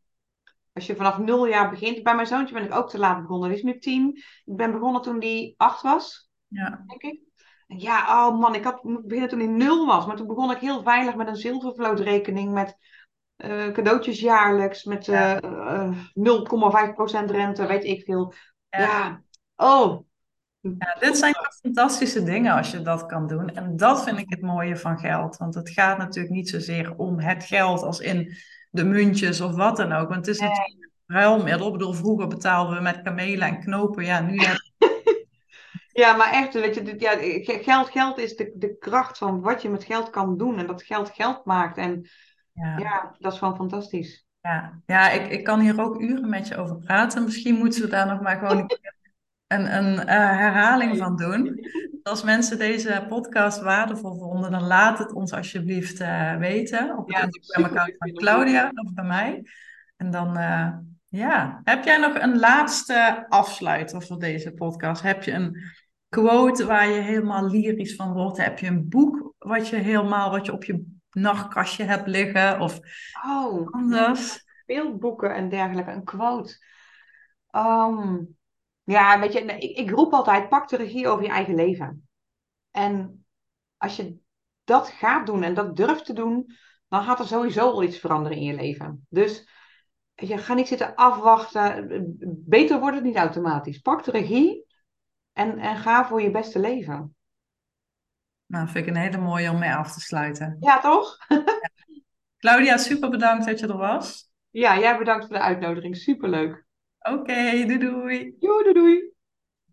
Als je vanaf nul jaar begint. Bij mijn zoontje ben ik ook te laat begonnen. Die is nu tien. Ik ben begonnen toen die acht was. Ja. Denk ik. Ja, oh man, ik had beginnen toen hij nul was. Maar toen begon ik heel veilig met een zilvervlootrekening. Met uh, cadeautjes jaarlijks. Met uh, uh, 0,5% rente, weet ik veel. Ja. ja. Oh. Ja, dit zijn fantastische dingen als je dat kan doen. En dat vind ik het mooie van geld. Want het gaat natuurlijk niet zozeer om het geld als in de muntjes of wat dan ook. Want het is natuurlijk een ruilmiddel. Ik bedoel, vroeger betaalden we met kamelen en knopen. Ja, nu heb Ja, maar echt, weet je, ja, geld, geld is de, de kracht van wat je met geld kan doen. En dat geld geld maakt. En ja, ja dat is gewoon fantastisch. Ja, ja ik, ik kan hier ook uren met je over praten. Misschien moeten we daar nog maar gewoon een, een uh, herhaling van doen. Als mensen deze podcast waardevol vonden, dan laat het ons alsjeblieft uh, weten. Op het ja, Instagram-account van Claudia of bij mij. En dan, uh, ja. Heb jij nog een laatste afsluiter voor deze podcast? Heb je een quote waar je helemaal lyrisch van wordt? Heb je een boek wat je helemaal, wat je op je nachtkastje hebt liggen? Of oh. anders? beeldboeken en dergelijke. Een quote. Ehm, ja, weet je, ik, ik roep altijd, pak de regie over je eigen leven. En als je dat gaat doen en dat durft te doen, dan gaat er sowieso al iets veranderen in je leven. Dus je gaat niet zitten afwachten. Beter wordt het niet automatisch. Pak de regie en, en ga voor je beste leven. Nou, vind ik een hele mooie om mee af te sluiten. Ja, toch? Claudia, super bedankt dat je er was. Ja, jij bedankt voor de uitnodiging. Superleuk. Oké, doei doei. doei doei.